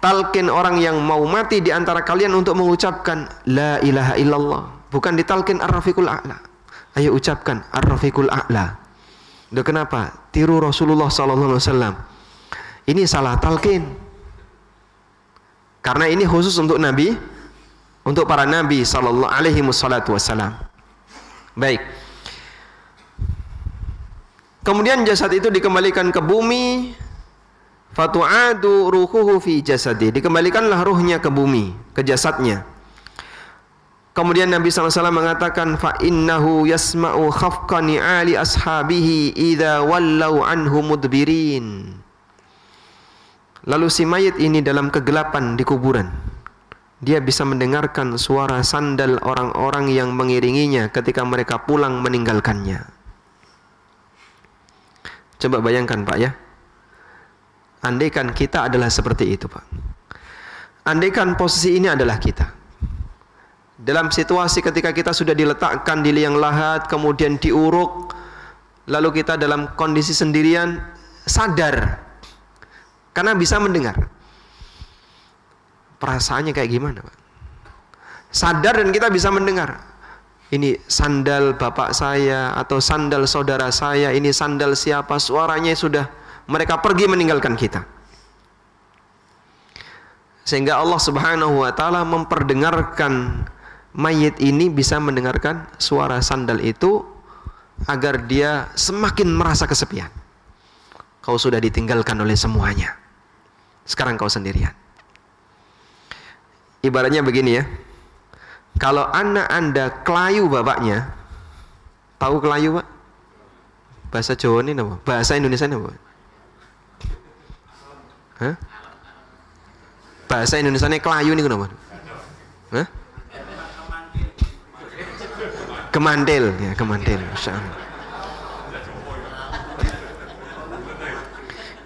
Talqin orang yang mau mati di antara kalian untuk mengucapkan la ilaha illallah. Bukan ditalqin ar-rafiqul a'la. Ayo ucapkan ar-rafiqul a'la. Udah kenapa? Tiru Rasulullah sallallahu alaihi wasallam. Ini salah talqin. Karena ini khusus untuk Nabi untuk para nabi sallallahu alaihi wasallam. Baik. Kemudian jasad itu dikembalikan ke bumi fatu'adu ruhuhu fi jasadi. Dikembalikanlah ruhnya ke bumi, ke jasadnya. Kemudian Nabi SAW mengatakan fa innahu yasma'u khafqani ali ashabihi idza wallau anhu mudbirin. Lalu si mayit ini dalam kegelapan di kuburan dia bisa mendengarkan suara sandal orang-orang yang mengiringinya ketika mereka pulang meninggalkannya. Coba bayangkan Pak ya. Andaikan kita adalah seperti itu Pak. Andaikan posisi ini adalah kita. Dalam situasi ketika kita sudah diletakkan di liang lahat, kemudian diuruk, lalu kita dalam kondisi sendirian, sadar. Karena bisa mendengar perasaannya kayak gimana Pak? Sadar dan kita bisa mendengar. Ini sandal bapak saya atau sandal saudara saya, ini sandal siapa, suaranya sudah mereka pergi meninggalkan kita. Sehingga Allah Subhanahu wa taala memperdengarkan mayit ini bisa mendengarkan suara sandal itu agar dia semakin merasa kesepian. Kau sudah ditinggalkan oleh semuanya. Sekarang kau sendirian. Ibaratnya begini ya. Kalau anak Anda kelayu bapaknya, tahu kelayu, Pak? Bahasa Jawa ini apa? Bahasa Indonesia ini apa? Hah? Bahasa Indonesia ini kelayu ini kenapa? Hah? Kemantil, ya kemantil.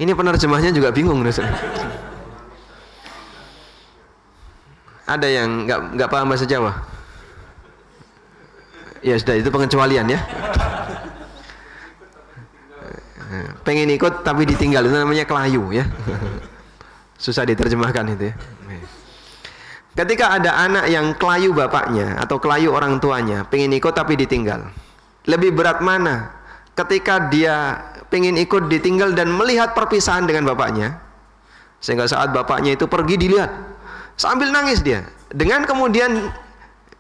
Ini penerjemahnya juga bingung. Ada yang nggak nggak paham bahasa Jawa? Ya sudah itu pengecualian ya. Pengen ikut tapi ditinggal itu namanya kelayu ya. Susah diterjemahkan itu ya. Ketika ada anak yang kelayu bapaknya atau kelayu orang tuanya, pengen ikut tapi ditinggal. Lebih berat mana? Ketika dia pengen ikut ditinggal dan melihat perpisahan dengan bapaknya, sehingga saat bapaknya itu pergi dilihat, sambil nangis dia. Dengan kemudian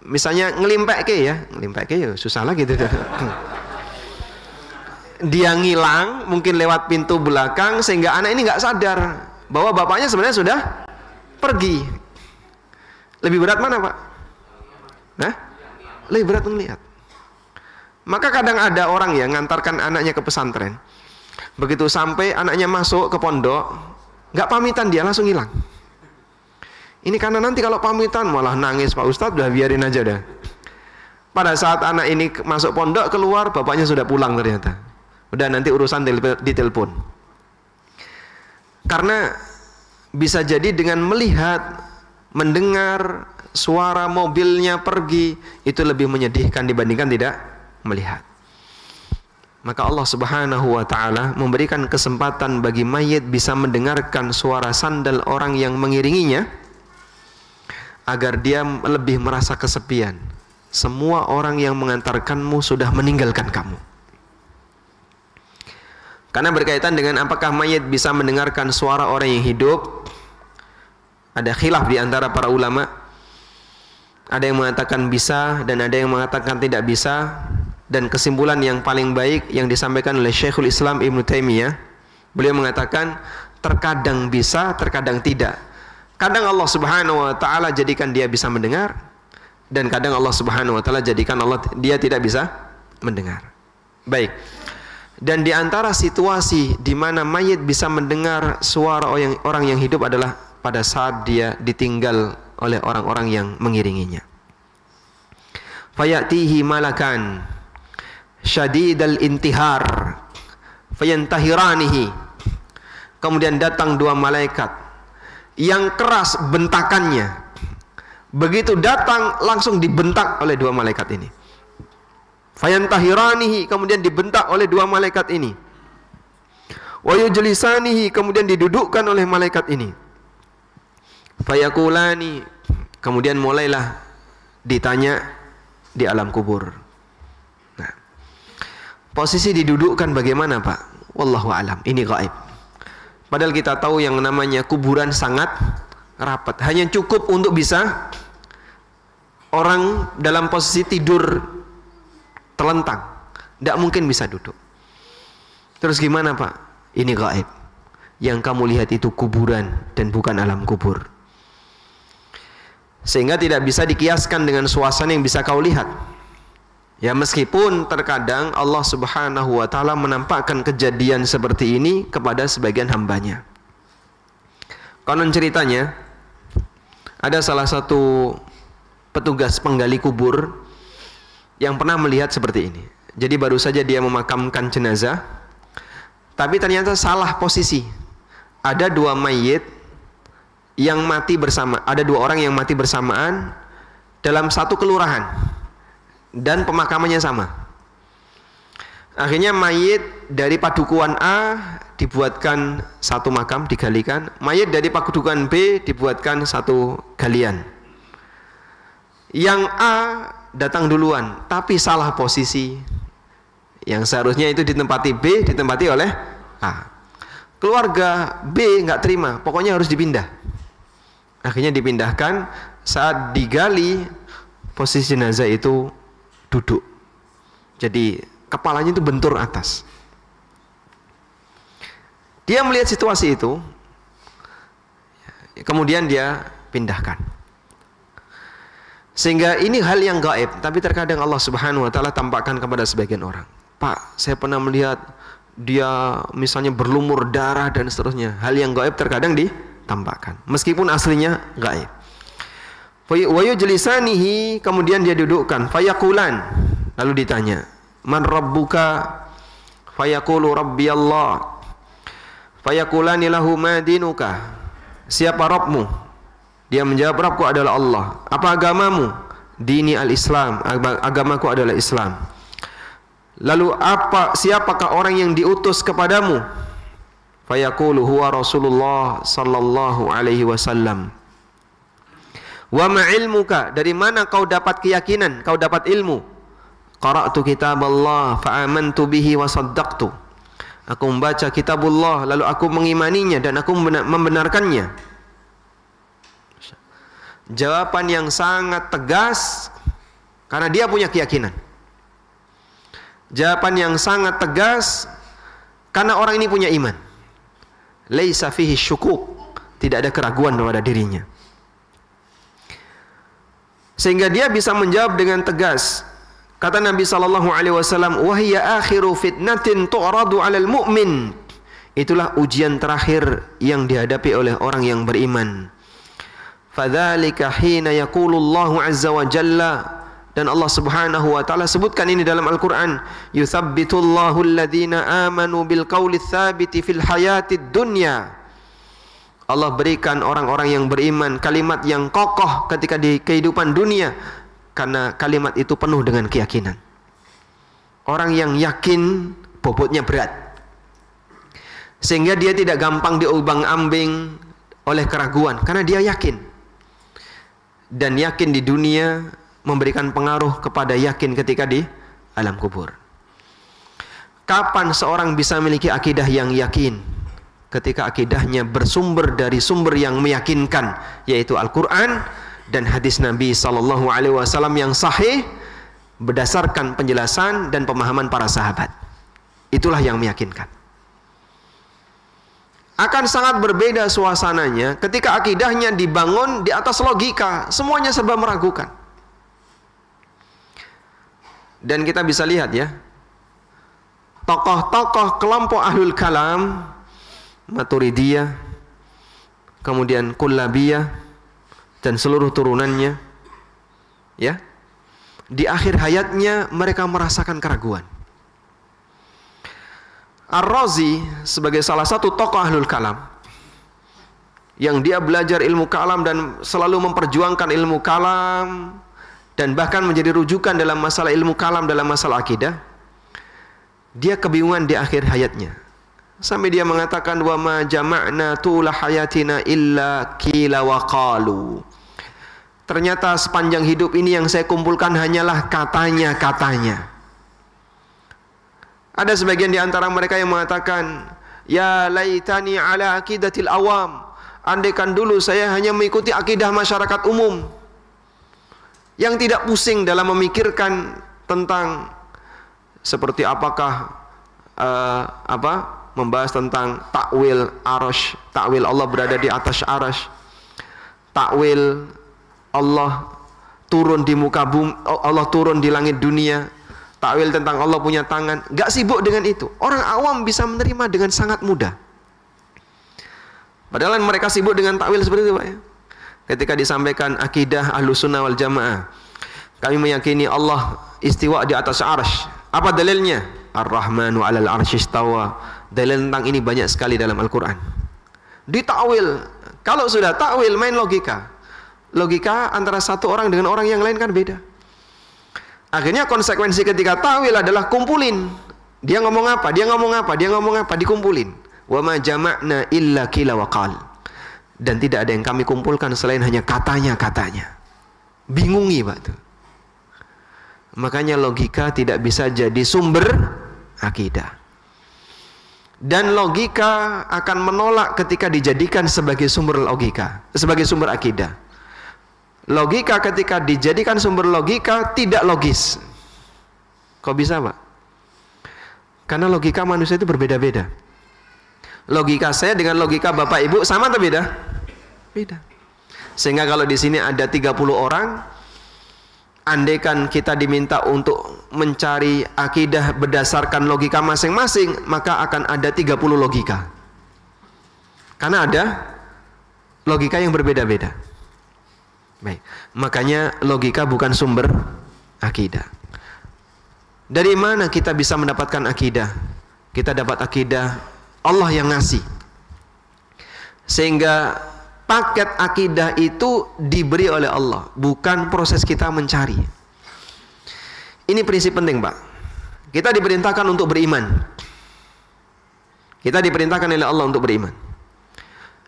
misalnya ngelimpek ke ya. Ngelimpek ke ya susah lagi gitu dia ngilang mungkin lewat pintu belakang sehingga anak ini nggak sadar bahwa bapaknya sebenarnya sudah pergi. Lebih berat mana pak? Nah lebih berat melihat maka kadang ada orang yang ngantarkan anaknya ke pesantren. Begitu sampai anaknya masuk ke pondok nggak pamitan dia langsung hilang ini karena nanti kalau pamitan malah nangis Pak Ustadz, udah biarin aja dah. Pada saat anak ini masuk pondok keluar, bapaknya sudah pulang ternyata. Udah nanti urusan ditelepon. Karena bisa jadi dengan melihat, mendengar suara mobilnya pergi itu lebih menyedihkan dibandingkan tidak melihat. Maka Allah Subhanahu wa taala memberikan kesempatan bagi mayit bisa mendengarkan suara sandal orang yang mengiringinya agar dia lebih merasa kesepian. Semua orang yang mengantarkanmu sudah meninggalkan kamu. Karena berkaitan dengan apakah mayit bisa mendengarkan suara orang yang hidup. Ada khilaf di antara para ulama. Ada yang mengatakan bisa dan ada yang mengatakan tidak bisa. Dan kesimpulan yang paling baik yang disampaikan oleh Syekhul Islam Ibn Taimiyah. Beliau mengatakan terkadang bisa, terkadang tidak. Kadang Allah Subhanahu wa taala jadikan dia bisa mendengar dan kadang Allah Subhanahu wa taala jadikan Allah dia tidak bisa mendengar. Baik. Dan di antara situasi di mana mayit bisa mendengar suara orang, orang yang hidup adalah pada saat dia ditinggal oleh orang-orang yang mengiringinya. Fayatihi malakan syadidal intihar fayantahiranihi. Kemudian datang dua malaikat yang keras bentakannya. Begitu datang langsung dibentak oleh dua malaikat ini. Fayantahiranihi kemudian dibentak oleh dua malaikat ini. Wa kemudian didudukkan oleh malaikat ini. Fayakulani kemudian mulailah ditanya di alam kubur. Nah, posisi didudukkan bagaimana Pak? Wallahu alam. Ini gaib. Padahal kita tahu yang namanya kuburan sangat rapat. Hanya cukup untuk bisa orang dalam posisi tidur telentang. Tidak mungkin bisa duduk. Terus gimana Pak? Ini gaib. Yang kamu lihat itu kuburan dan bukan alam kubur. Sehingga tidak bisa dikiaskan dengan suasana yang bisa kau lihat. Ya meskipun terkadang Allah subhanahu wa ta'ala menampakkan kejadian seperti ini kepada sebagian hambanya. Konon ceritanya, ada salah satu petugas penggali kubur yang pernah melihat seperti ini. Jadi baru saja dia memakamkan jenazah, tapi ternyata salah posisi. Ada dua mayit yang mati bersama, ada dua orang yang mati bersamaan dalam satu kelurahan dan pemakamannya sama. Akhirnya mayit dari padukuan A dibuatkan satu makam digalikan, mayit dari padukuan B dibuatkan satu galian. Yang A datang duluan, tapi salah posisi. Yang seharusnya itu ditempati B, ditempati oleh A. Keluarga B nggak terima, pokoknya harus dipindah. Akhirnya dipindahkan, saat digali, posisi jenazah itu duduk. Jadi kepalanya itu bentur atas. Dia melihat situasi itu, kemudian dia pindahkan. Sehingga ini hal yang gaib, tapi terkadang Allah Subhanahu wa taala tampakkan kepada sebagian orang. Pak, saya pernah melihat dia misalnya berlumur darah dan seterusnya. Hal yang gaib terkadang ditampakkan, meskipun aslinya gaib. Wa yujlisanihi kemudian dia dudukkan fayakulan lalu ditanya man rabbuka fayaqulu rabbi Allah fayakulani lahu ma dinuka siapa Rabbmu dia menjawab, Rabbku adalah Allah. Apa agamamu? Dini al-Islam. Agamaku adalah Islam. Lalu apa siapakah orang yang diutus kepadamu? Fayaqulu huwa Rasulullah sallallahu alaihi wasallam. Wa ilmuka? Dari mana kau dapat keyakinan? Kau dapat ilmu? Qara'tu kitab Allah fa amantu bihi wa saddaqtu. Aku membaca kitabullah lalu aku mengimaninya dan aku membenarkannya. Jawaban yang sangat tegas karena dia punya keyakinan. Jawaban yang sangat tegas karena orang ini punya iman. Laisa fihi syukuk, tidak ada keraguan pada dirinya. Sehingga dia bisa menjawab dengan tegas. Kata Nabi sallallahu alaihi wasallam, "Wahia akhiru fitnatin tu'radu 'alal mu'min." Itulah ujian terakhir yang dihadapi oleh orang yang beriman Fadzalika hina yaqulullahu azza wa jalla dan Allah Subhanahu wa taala sebutkan ini dalam Al-Qur'an yuthabbitullahu alladhina amanu bil qawli tsabiti fil hayatid dunya Allah berikan orang-orang yang beriman kalimat yang kokoh ketika di kehidupan dunia karena kalimat itu penuh dengan keyakinan. Orang yang yakin bobotnya berat. Sehingga dia tidak gampang diubang-ambing oleh keraguan karena dia yakin dan yakin di dunia memberikan pengaruh kepada yakin ketika di alam kubur. kapan seorang bisa memiliki akidah yang yakin? Ketika akidahnya bersumber dari sumber yang meyakinkan, yaitu Al-Quran dan hadis Nabi Sallallahu Alaihi Wasallam yang sahih berdasarkan penjelasan dan pemahaman para sahabat. Itulah yang meyakinkan. Akan sangat berbeda suasananya ketika akidahnya dibangun di atas logika, semuanya serba meragukan. Dan kita bisa lihat ya, tokoh-tokoh kelompok ahlul kalam, Maturidiyah, kemudian Kullabiyah, dan seluruh turunannya, ya, di akhir hayatnya mereka merasakan keraguan. Ar-Razi sebagai salah satu tokoh ahlul kalam yang dia belajar ilmu kalam dan selalu memperjuangkan ilmu kalam dan bahkan menjadi rujukan dalam masalah ilmu kalam dalam masalah akidah dia kebingungan di akhir hayatnya sampai dia mengatakan wa ma jama'na tula hayatina illa kila wa qalu ternyata sepanjang hidup ini yang saya kumpulkan hanyalah katanya-katanya ada sebagian di antara mereka yang mengatakan, Ya laitani ala akidatil awam. Andaikan dulu saya hanya mengikuti akidah masyarakat umum. Yang tidak pusing dalam memikirkan tentang seperti apakah uh, apa membahas tentang takwil arash, takwil Allah berada di atas arash, takwil Allah turun di muka bumi, Allah turun di langit dunia, takwil tentang Allah punya tangan, gak sibuk dengan itu. Orang awam bisa menerima dengan sangat mudah. Padahal mereka sibuk dengan takwil seperti itu, Pak ya. Ketika disampaikan akidah ahlu sunnah wal jamaah, kami meyakini Allah istiwa di atas arsh. Apa dalilnya? Ar-Rahmanu alal arsy istawa. Dalil tentang ini banyak sekali dalam Al-Quran. Ditakwil. Kalau sudah takwil, main logika. Logika antara satu orang dengan orang yang lain kan beda. Akhirnya konsekuensi ketika tawil adalah kumpulin. Dia ngomong apa? Dia ngomong apa? Dia ngomong apa? Dikumpulin. Wa ma jama'na illa kila wa qal. Dan tidak ada yang kami kumpulkan selain hanya katanya-katanya. Bingungi Pak tuh. Makanya logika tidak bisa jadi sumber akidah. Dan logika akan menolak ketika dijadikan sebagai sumber logika, sebagai sumber akidah logika ketika dijadikan sumber logika tidak logis. Kok bisa, Pak? Karena logika manusia itu berbeda-beda. Logika saya dengan logika Bapak Ibu sama atau beda? Beda. Sehingga kalau di sini ada 30 orang, andaikan kita diminta untuk mencari akidah berdasarkan logika masing-masing, maka akan ada 30 logika. Karena ada logika yang berbeda-beda. Baik. Makanya logika bukan sumber akidah. Dari mana kita bisa mendapatkan akidah? Kita dapat akidah Allah yang ngasih. Sehingga paket akidah itu diberi oleh Allah, bukan proses kita mencari. Ini prinsip penting, Pak. Kita diperintahkan untuk beriman. Kita diperintahkan oleh Allah untuk beriman.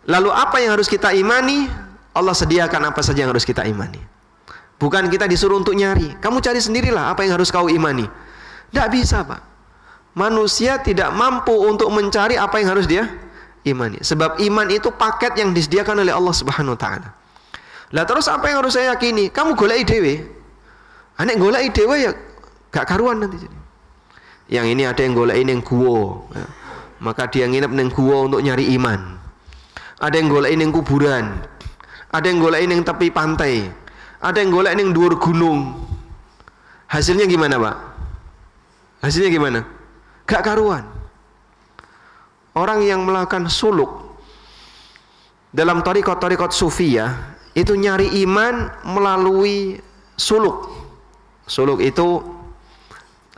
Lalu apa yang harus kita imani? Allah sediakan apa saja yang harus kita imani. Bukan kita disuruh untuk nyari. Kamu cari sendirilah apa yang harus kau imani. Tidak bisa Pak. Manusia tidak mampu untuk mencari apa yang harus dia imani. Sebab iman itu paket yang disediakan oleh Allah Subhanahu Wa Taala. Lah terus apa yang harus saya yakini? Kamu golek dewe. Anek golek dewe ya gak karuan nanti jadi. Yang ini ada yang golek yang guwo. Ya. Maka dia nginep neng guwo untuk nyari iman. Ada yang golek ini kuburan ada yang golek yang tepi pantai, ada yang golek yang dhuwur gunung. Hasilnya gimana, Pak? Hasilnya gimana? Gak karuan. Orang yang melakukan suluk dalam torikot-torikot sufia itu nyari iman melalui suluk. Suluk itu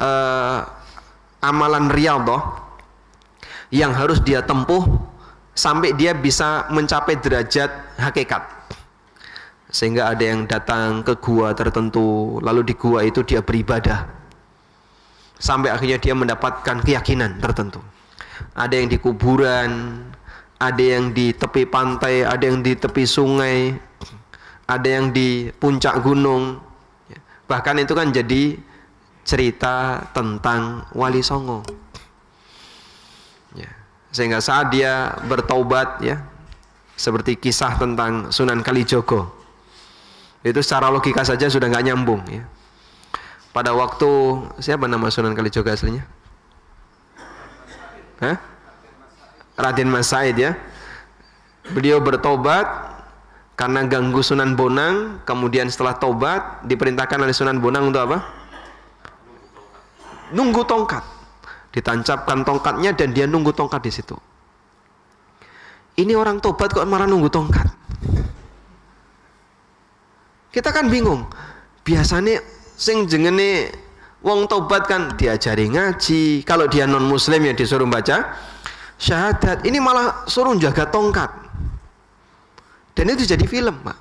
uh, amalan riyadhah yang harus dia tempuh sampai dia bisa mencapai derajat hakikat. Sehingga ada yang datang ke gua tertentu lalu di gua itu dia beribadah. Sampai akhirnya dia mendapatkan keyakinan tertentu ada yang di kuburan ada yang di tepi pantai ada yang di tepi sungai ada yang di puncak gunung. Bahkan itu kan jadi cerita tentang wali songo. Sehingga saat dia bertaubat ya seperti kisah tentang Sunan Kalijogo. Itu secara logika saja sudah nggak nyambung ya. Pada waktu siapa nama Sunan Kalijogo aslinya Hah? Raden Mas Said ya beliau bertobat karena ganggu Sunan Bonang kemudian setelah tobat diperintahkan oleh Sunan Bonang untuk apa nunggu tongkat ditancapkan tongkatnya dan dia nunggu tongkat di situ. Ini orang tobat kok malah nunggu tongkat. Kita kan bingung. Biasanya sing jengene wong tobat kan diajari ngaji. Kalau dia non muslim ya disuruh baca syahadat. Ini malah suruh jaga tongkat. Dan itu jadi film, Pak.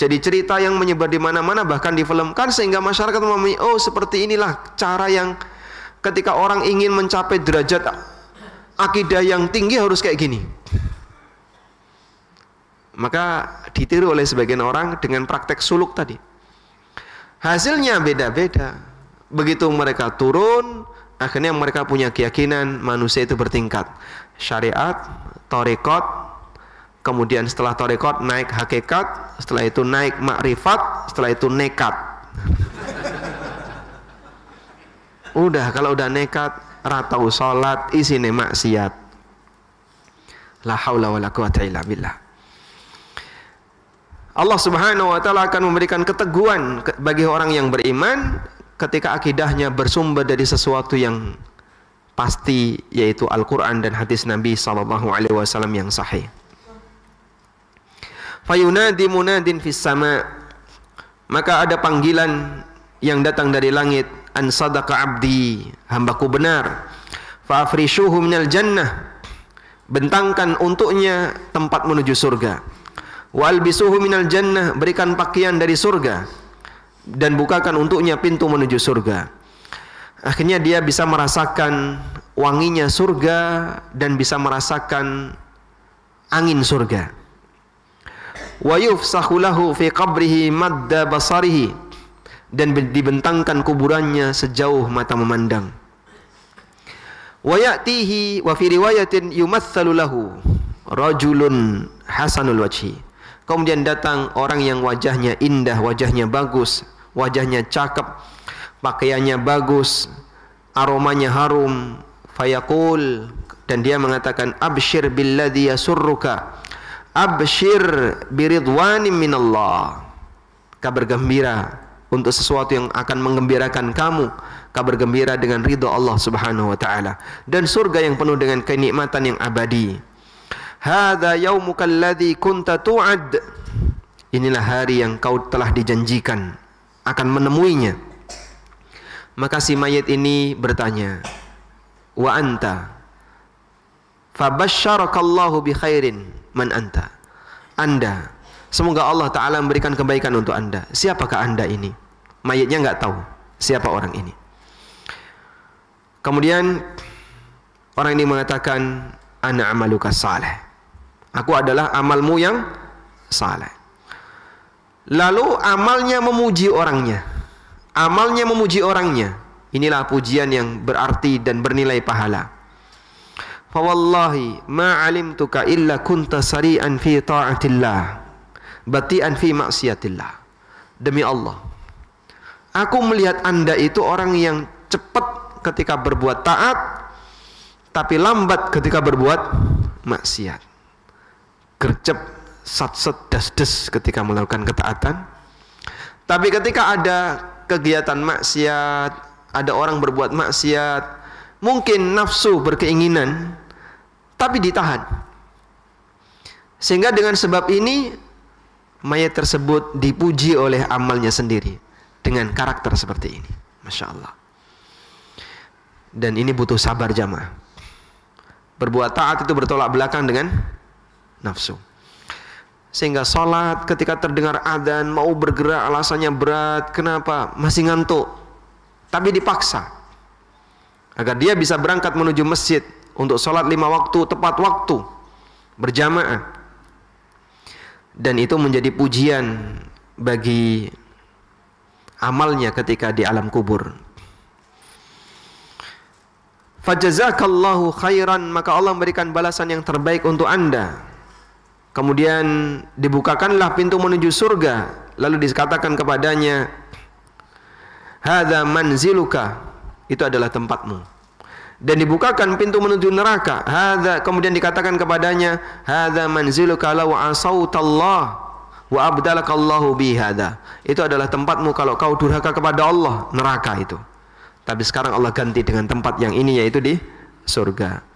Jadi cerita yang menyebar di mana-mana bahkan difilmkan sehingga masyarakat memahami oh seperti inilah cara yang ketika orang ingin mencapai derajat akidah yang tinggi harus kayak gini. Maka ditiru oleh sebagian orang dengan praktek suluk tadi. Hasilnya beda-beda. Begitu mereka turun, akhirnya mereka punya keyakinan manusia itu bertingkat. Syariat, torekot, kemudian setelah torekot naik hakikat, setelah itu naik makrifat, setelah itu nekat. Udah kalau udah nekat ratau salat isine maksiat. La haula wala quwata illa billah. Allah Subhanahu wa taala akan memberikan keteguhan bagi orang yang beriman ketika akidahnya bersumber dari sesuatu yang pasti yaitu Al-Qur'an dan hadis Nabi sallallahu alaihi wasallam yang sahih. Fayunadi munadin fis sama. Maka ada panggilan yang datang dari langit an sadaqa abdi hambaku benar. Fa afrishuhu minal jannah bentangkan untuknya tempat menuju surga wal bisuhu minal jannah berikan pakaian dari surga dan bukakan untuknya pintu menuju surga akhirnya dia bisa merasakan wanginya surga dan bisa merasakan angin surga wa yufsahu lahu fi qabrihi madda basarihi dan dibentangkan kuburannya sejauh mata memandang. Wa ya'tihi wa fi riwayatin yumatsalu lahu rajulun hasanul wajhi. Kemudian datang orang yang wajahnya indah, wajahnya bagus, wajahnya cakep, pakaiannya bagus, aromanya harum, fayaqul dan dia mengatakan absyir billadhi yasurruka absyir biridwanin minallah. Kabar gembira untuk sesuatu yang akan mengembirakan kamu. Kabar gembira dengan ridho Allah Subhanahu wa taala. Dan surga yang penuh dengan kenikmatan yang abadi hadza yaumuka alladzi kunta tu'ad. Inilah hari yang kau telah dijanjikan akan menemuinya. Maka si mayat ini bertanya wa anta? Fabasyarakallahu bi khairin. Man anta? Anda. Semoga Allah Ta'ala memberikan kebaikan untuk anda. Siapakah anda ini? mayatnya nggak tahu siapa orang ini. Kemudian orang ini mengatakan ana amaluka saleh. Aku adalah amalmu yang saleh. Lalu amalnya memuji orangnya. Amalnya memuji orangnya. Inilah pujian yang berarti dan bernilai pahala. Fawallahi ma alimtuka illa kunta sari'an fi ta'atillah bati'an fi maksiatillah. Demi Allah, Aku melihat Anda itu orang yang cepat ketika berbuat taat, tapi lambat ketika berbuat maksiat. Gercep, sat-set, das-des ketika melakukan ketaatan. Tapi ketika ada kegiatan maksiat, ada orang berbuat maksiat, mungkin nafsu berkeinginan, tapi ditahan. Sehingga dengan sebab ini, mayat tersebut dipuji oleh amalnya sendiri dengan karakter seperti ini. Masya Allah. Dan ini butuh sabar jamaah. Berbuat taat itu bertolak belakang dengan nafsu. Sehingga sholat ketika terdengar adzan mau bergerak alasannya berat. Kenapa? Masih ngantuk. Tapi dipaksa. Agar dia bisa berangkat menuju masjid untuk sholat lima waktu tepat waktu berjamaah. Dan itu menjadi pujian bagi amalnya ketika di alam kubur. fajazakallahu khairan maka Allah memberikan balasan yang terbaik untuk anda kemudian dibukakanlah pintu menuju surga. Lalu dikatakan kepadanya hadza manziluka. Itu adalah tempatmu. Dan dibukakan pintu menuju neraka. Hadza kemudian dikatakan kepadanya hadza manziluka law asautallah wa abdalakallahu bi hadza. Itu adalah tempatmu kalau kau durhaka kepada Allah neraka itu. Tapi sekarang Allah ganti dengan tempat yang ini yaitu di surga.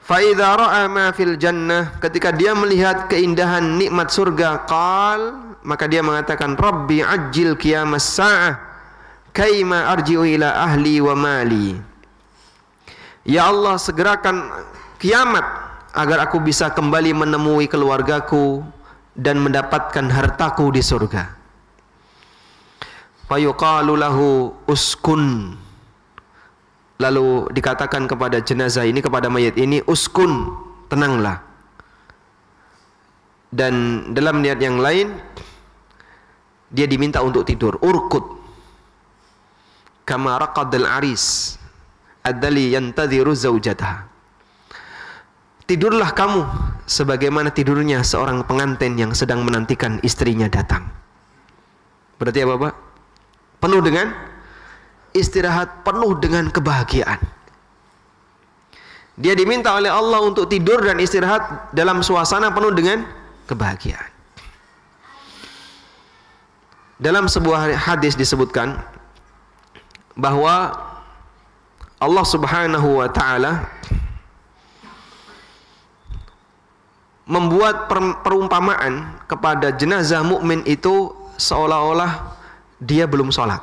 Faidha ra'a ma fil jannah ketika dia melihat keindahan nikmat surga qal maka dia mengatakan rabbi ajil qiyamas sa'ah kaima arji'u ila ahli wa mali. Ya Allah segerakan kiamat agar aku bisa kembali menemui keluargaku dan mendapatkan hartaku di surga. Fayuqalu lahu uskun lalu dikatakan kepada jenazah ini kepada mayat ini uskun tenanglah. Dan dalam niat yang lain dia diminta untuk tidur. Urkut kama raqadal aris adali yantadhiru zaujataha tidurlah kamu sebagaimana tidurnya seorang pengantin yang sedang menantikan istrinya datang. Berarti apa Pak? penuh dengan istirahat, penuh dengan kebahagiaan. Dia diminta oleh Allah untuk tidur dan istirahat dalam suasana penuh dengan kebahagiaan. Dalam sebuah hadis disebutkan bahwa Allah Subhanahu wa taala membuat perumpamaan kepada jenazah mukmin itu seolah-olah dia belum sholat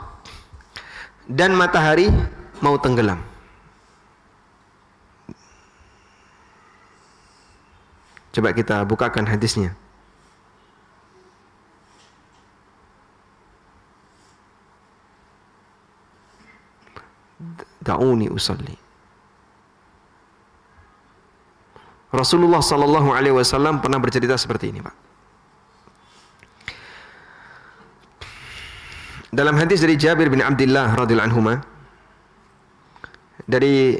dan matahari mau tenggelam. Coba kita bukakan hadisnya. Da'uni usalli. Rasulullah sallallahu alaihi wasallam pernah bercerita seperti ini, Pak. Dalam hadis dari Jabir bin Abdullah radhiyallahu anhu dari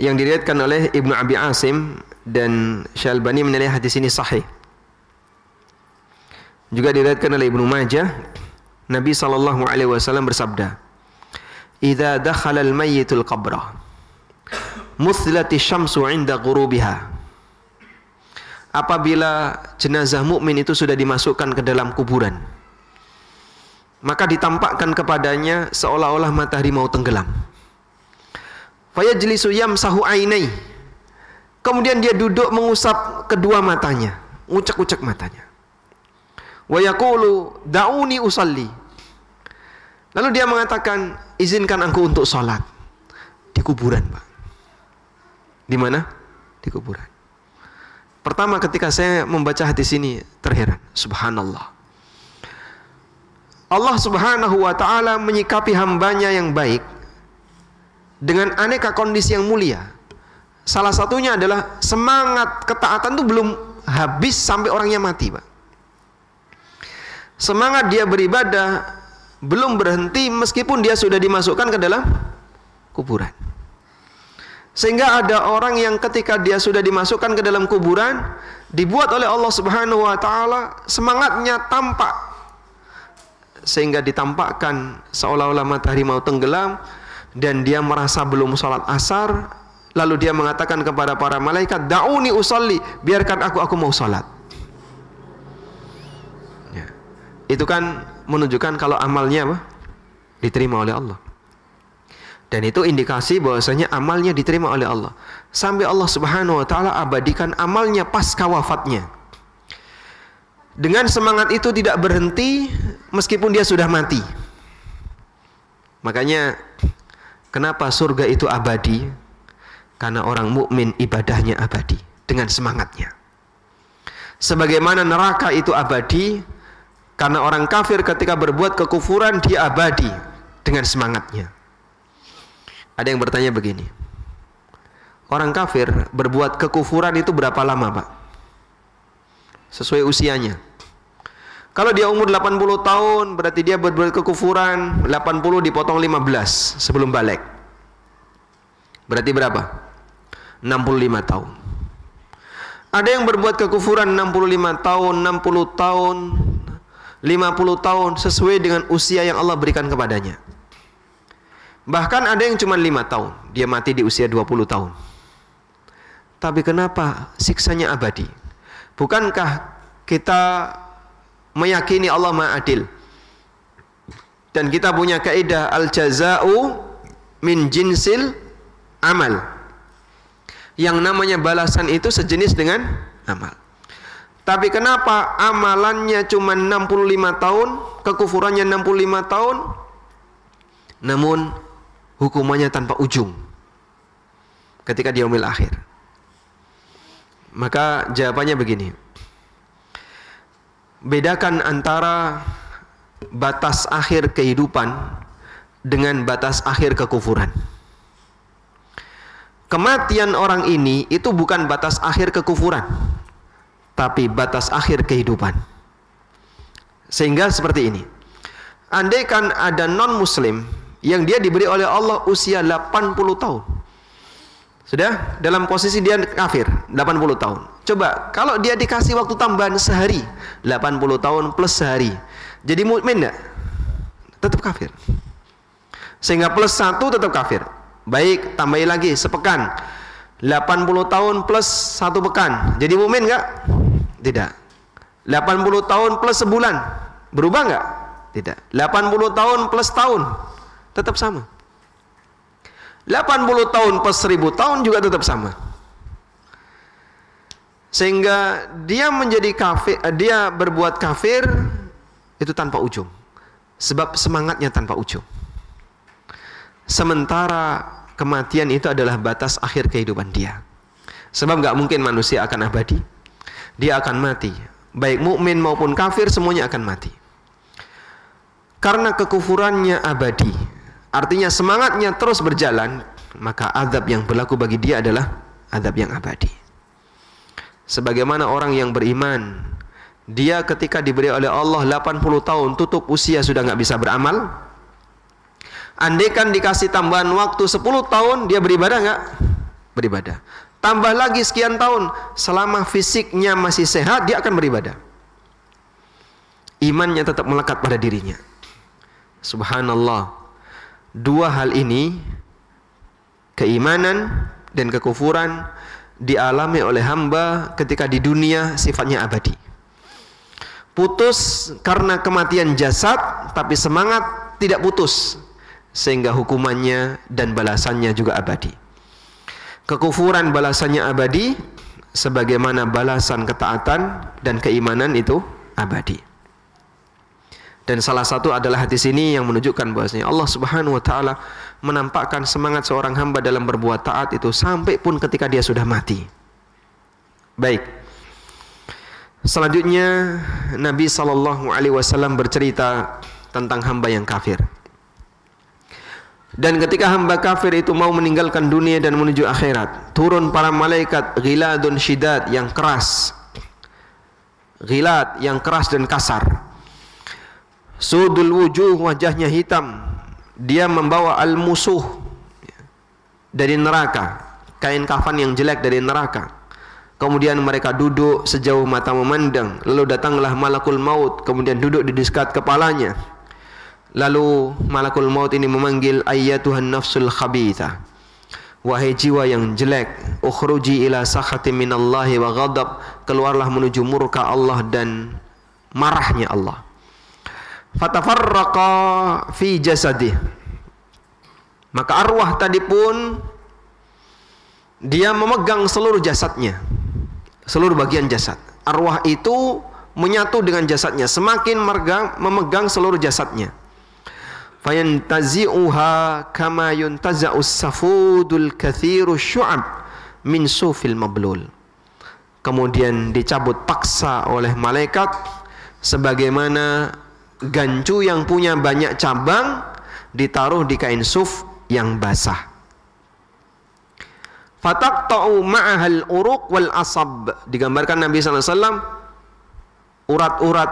yang diriwayatkan oleh Ibnu Abi Asim dan Syalbani menilai hadis ini sahih. Juga diriwayatkan oleh Ibnu Majah, Nabi sallallahu alaihi wasallam bersabda, "Idza dakhala al-mayyitul qabra, muslati syamsu 'inda ghurubiha." Apabila jenazah mukmin itu sudah dimasukkan ke dalam kuburan, maka ditampakkan kepadanya seolah-olah matahari mau tenggelam. Fayajlisu yamsahu ainai. Kemudian dia duduk mengusap kedua matanya, ngucek-ngucek matanya. Wa da'uni usalli. Lalu dia mengatakan, izinkan aku untuk sholat di kuburan, Pak. Di mana? Di kuburan. Pertama ketika saya membaca hadis ini terheran, subhanallah. Allah Subhanahu wa taala menyikapi hambanya yang baik dengan aneka kondisi yang mulia. Salah satunya adalah semangat ketaatan itu belum habis sampai orangnya mati, Pak. Semangat dia beribadah belum berhenti meskipun dia sudah dimasukkan ke dalam kuburan. Sehingga ada orang yang ketika dia sudah dimasukkan ke dalam kuburan dibuat oleh Allah Subhanahu wa taala semangatnya tampak sehingga ditampakkan seolah-olah matahari mau tenggelam dan dia merasa belum sholat asar. Lalu dia mengatakan kepada para malaikat dauni usolli biarkan aku aku mau sholat. Ya. itu kan menunjukkan kalau amalnya apa? diterima oleh Allah. Dan itu indikasi bahwasanya amalnya diterima oleh Allah. Sampai Allah subhanahu wa ta'ala abadikan amalnya pasca wafatnya dengan semangat itu tidak berhenti meskipun dia sudah mati. Makanya kenapa surga itu abadi? Karena orang mukmin ibadahnya abadi dengan semangatnya. Sebagaimana neraka itu abadi karena orang kafir ketika berbuat kekufuran dia abadi dengan semangatnya. Ada yang bertanya begini. Orang kafir berbuat kekufuran itu berapa lama, Pak? Sesuai usianya. Kalau dia umur 80 tahun berarti dia berbuat kekufuran 80 dipotong 15 sebelum balik. Berarti berapa? 65 tahun. Ada yang berbuat kekufuran 65 tahun, 60 tahun, 50 tahun sesuai dengan usia yang Allah berikan kepadanya. Bahkan ada yang cuma 5 tahun, dia mati di usia 20 tahun. Tapi kenapa siksanya abadi? Bukankah kita meyakini Allah Maha Adil? Dan kita punya kaidah al-jaza'u min jinsil amal. Yang namanya balasan itu sejenis dengan amal. Tapi kenapa amalannya cuma 65 tahun, kekufurannya 65 tahun, namun hukumannya tanpa ujung ketika di yaumil akhir. Maka jawabannya begini. Bedakan antara batas akhir kehidupan dengan batas akhir kekufuran. Kematian orang ini itu bukan batas akhir kekufuran, tapi batas akhir kehidupan. Sehingga seperti ini. Andaikan ada non muslim yang dia diberi oleh Allah usia 80 tahun. Sudah dalam posisi dia kafir 80 tahun. Coba kalau dia dikasih waktu tambahan sehari 80 tahun plus sehari jadi mukmin enggak? Tetap kafir. Sehingga plus satu tetap kafir. Baik, tambahin lagi sepekan. 80 tahun plus satu pekan. Jadi mukmin enggak? Tidak. 80 tahun plus sebulan. Berubah enggak? Tidak. 80 tahun plus tahun. Tetap sama. 80 tahun plus 1000 tahun juga tetap sama. Sehingga dia menjadi kafir, dia berbuat kafir itu tanpa ujung. Sebab semangatnya tanpa ujung. Sementara kematian itu adalah batas akhir kehidupan dia. Sebab nggak mungkin manusia akan abadi. Dia akan mati. Baik mukmin maupun kafir semuanya akan mati. Karena kekufurannya abadi, artinya semangatnya terus berjalan, maka adab yang berlaku bagi dia adalah adab yang abadi. Sebagaimana orang yang beriman dia ketika diberi oleh Allah 80 tahun tutup usia sudah nggak bisa beramal. Andaikan dikasih tambahan waktu 10 tahun dia beribadah nggak? Beribadah. Tambah lagi sekian tahun selama fisiknya masih sehat dia akan beribadah. Imannya tetap melekat pada dirinya. Subhanallah dua hal ini keimanan dan kekufuran dialami oleh hamba ketika di dunia sifatnya abadi. Putus karena kematian jasad tapi semangat tidak putus sehingga hukumannya dan balasannya juga abadi. Kekufuran balasannya abadi sebagaimana balasan ketaatan dan keimanan itu abadi dan salah satu adalah hadis ini yang menunjukkan bahwasanya Allah Subhanahu wa taala menampakkan semangat seorang hamba dalam berbuat taat itu sampai pun ketika dia sudah mati. Baik. Selanjutnya Nabi sallallahu alaihi wasallam bercerita tentang hamba yang kafir. Dan ketika hamba kafir itu mau meninggalkan dunia dan menuju akhirat, turun para malaikat ghiladun syidad yang keras. Ghilad yang keras dan kasar. Sudul wujuh wajahnya hitam. Dia membawa al-musuh dari neraka, kain kafan yang jelek dari neraka Kemudian mereka duduk sejauh mata memandang. Lalu datanglah malakul maut. Kemudian duduk di dekat kepalanya. Lalu malakul maut ini memanggil ayyatuhan nafsul khabitha. Wahai jiwa yang jelek, ukhruji ila sakhati minallahi wa ghadab. Keluarlah menuju murka Allah dan marahnya Allah. Fatafarraqa fi jasadih. Maka arwah tadi pun dia memegang seluruh jasadnya seluruh bagian jasad. Arwah itu menyatu dengan jasadnya, semakin memegang, memegang seluruh jasadnya. Fayantazi'uha kama yuntaza'us safudul kathiru syu'ab min sufil mablul. Kemudian dicabut paksa oleh malaikat sebagaimana gancu yang punya banyak cabang ditaruh di kain suf yang basah. Fataqta'u ma'ahal uruq wal asab. Digambarkan Nabi SAW urat-urat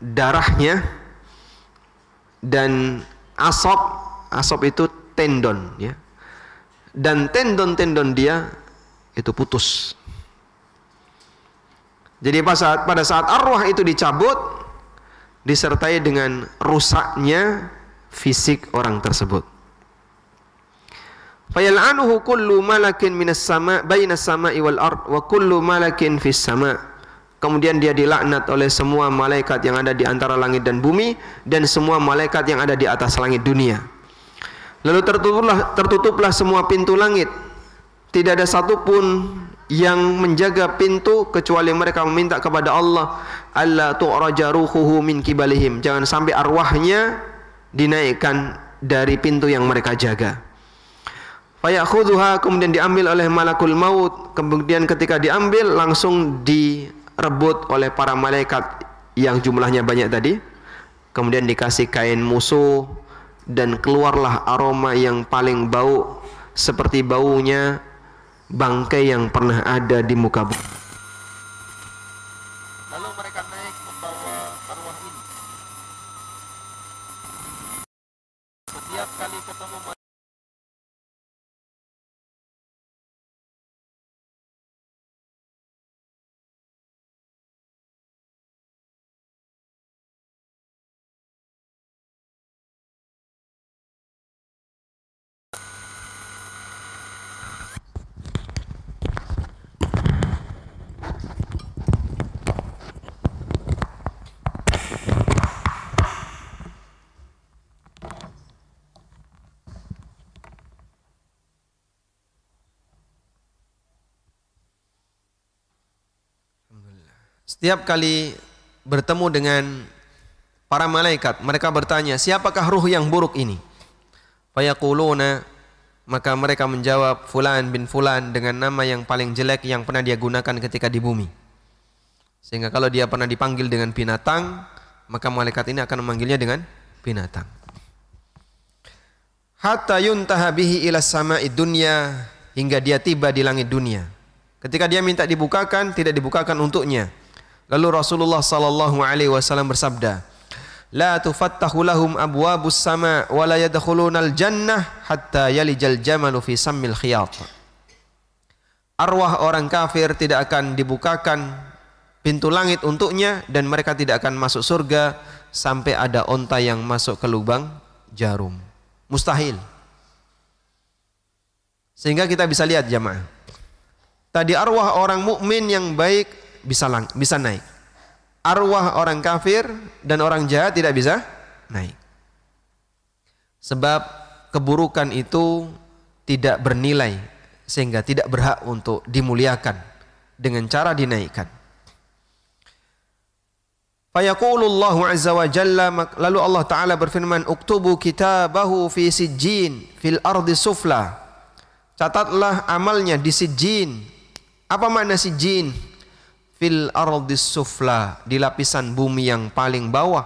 darahnya dan asab asab itu tendon ya. Dan tendon-tendon dia itu putus. Jadi pada saat, pada saat arwah itu dicabut disertai dengan rusaknya fisik orang tersebut. Fayal'anuhu kullu malakin minas sama bainas sama'i wal ard wa kullu malakin fis sama. Kemudian dia dilaknat oleh semua malaikat yang ada di antara langit dan bumi dan semua malaikat yang ada di atas langit dunia. Lalu tertutuplah tertutuplah semua pintu langit. Tidak ada satupun yang menjaga pintu kecuali mereka meminta kepada Allah Allah tu'raja ruhuhu min kibalihim. Jangan sampai arwahnya dinaikkan dari pintu yang mereka jaga. Fayakhudhuha kemudian diambil oleh malakul maut. Kemudian ketika diambil langsung direbut oleh para malaikat yang jumlahnya banyak tadi. Kemudian dikasih kain musuh dan keluarlah aroma yang paling bau seperti baunya bangkai yang pernah ada di muka bumi. Setiap kali bertemu dengan para malaikat, mereka bertanya, siapakah ruh yang buruk ini? Fayaquluna maka mereka menjawab fulan bin fulan dengan nama yang paling jelek yang pernah dia gunakan ketika di bumi. Sehingga kalau dia pernah dipanggil dengan binatang, maka malaikat ini akan memanggilnya dengan binatang. Hatta yuntaha bihi ila sama'i dunya hingga dia tiba di langit dunia. Ketika dia minta dibukakan, tidak dibukakan untuknya Lalu Rasulullah sallallahu alaihi wasallam bersabda, "La tufattahu lahum abwabus sama wa la yadkhulunal jannah hatta yalijal jamalu fi sammil khiyat." Arwah orang kafir tidak akan dibukakan pintu langit untuknya dan mereka tidak akan masuk surga sampai ada onta yang masuk ke lubang jarum. Mustahil. Sehingga kita bisa lihat jamaah. Tadi arwah orang mukmin yang baik bisa lang bisa naik. Arwah orang kafir dan orang jahat tidak bisa naik. Sebab keburukan itu tidak bernilai sehingga tidak berhak untuk dimuliakan dengan cara dinaikkan. Fayaqulullahu azza wa jalla lalu Allah taala berfirman uktubu kitabahu fi sijjin fil ardi sufla. Catatlah amalnya di sijjin. Apa makna sijjin? Fil ardis sufla di lapisan bumi yang paling bawah.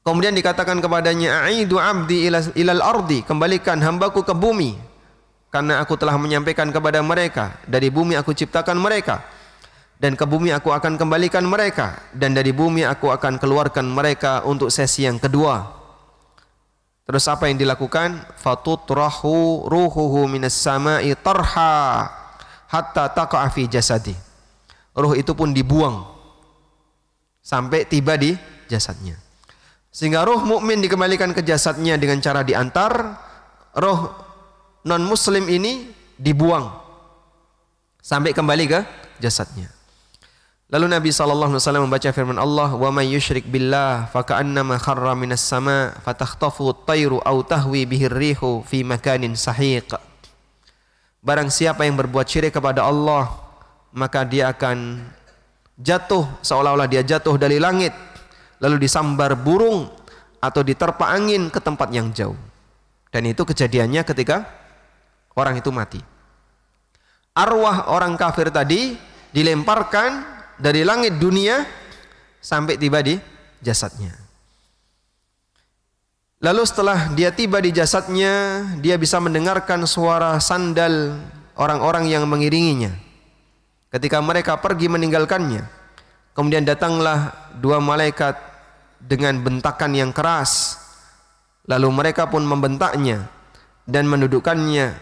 Kemudian dikatakan kepadanya aidu abdi ilal ardi kembalikan hambaku ke bumi karena aku telah menyampaikan kepada mereka dari bumi aku ciptakan mereka dan ke bumi aku akan kembalikan mereka dan dari bumi aku akan keluarkan mereka untuk sesi yang kedua. Terus apa yang dilakukan? Fatutrahu ruhuhu minas sama'i tarha hatta taqa'a fi roh itu pun dibuang sampai tiba di jasadnya. Sehingga roh mukmin dikembalikan ke jasadnya dengan cara diantar, roh non muslim ini dibuang sampai kembali ke jasadnya. Lalu Nabi sallallahu alaihi wasallam membaca firman Allah, "Wa may yusyrik billah fa ka'annama kharra minas sama fatakhtafu at-tayru aw tahwi bihi rihu fi makanin sahiq." Barang siapa yang berbuat syirik kepada Allah, maka dia akan jatuh seolah-olah dia jatuh dari langit lalu disambar burung atau diterpa angin ke tempat yang jauh. Dan itu kejadiannya ketika orang itu mati. Arwah orang kafir tadi dilemparkan dari langit dunia sampai tiba di jasadnya. Lalu setelah dia tiba di jasadnya, dia bisa mendengarkan suara sandal orang-orang yang mengiringinya ketika mereka pergi meninggalkannya. Kemudian datanglah dua malaikat dengan bentakan yang keras. Lalu mereka pun membentaknya. dan mendudukkannya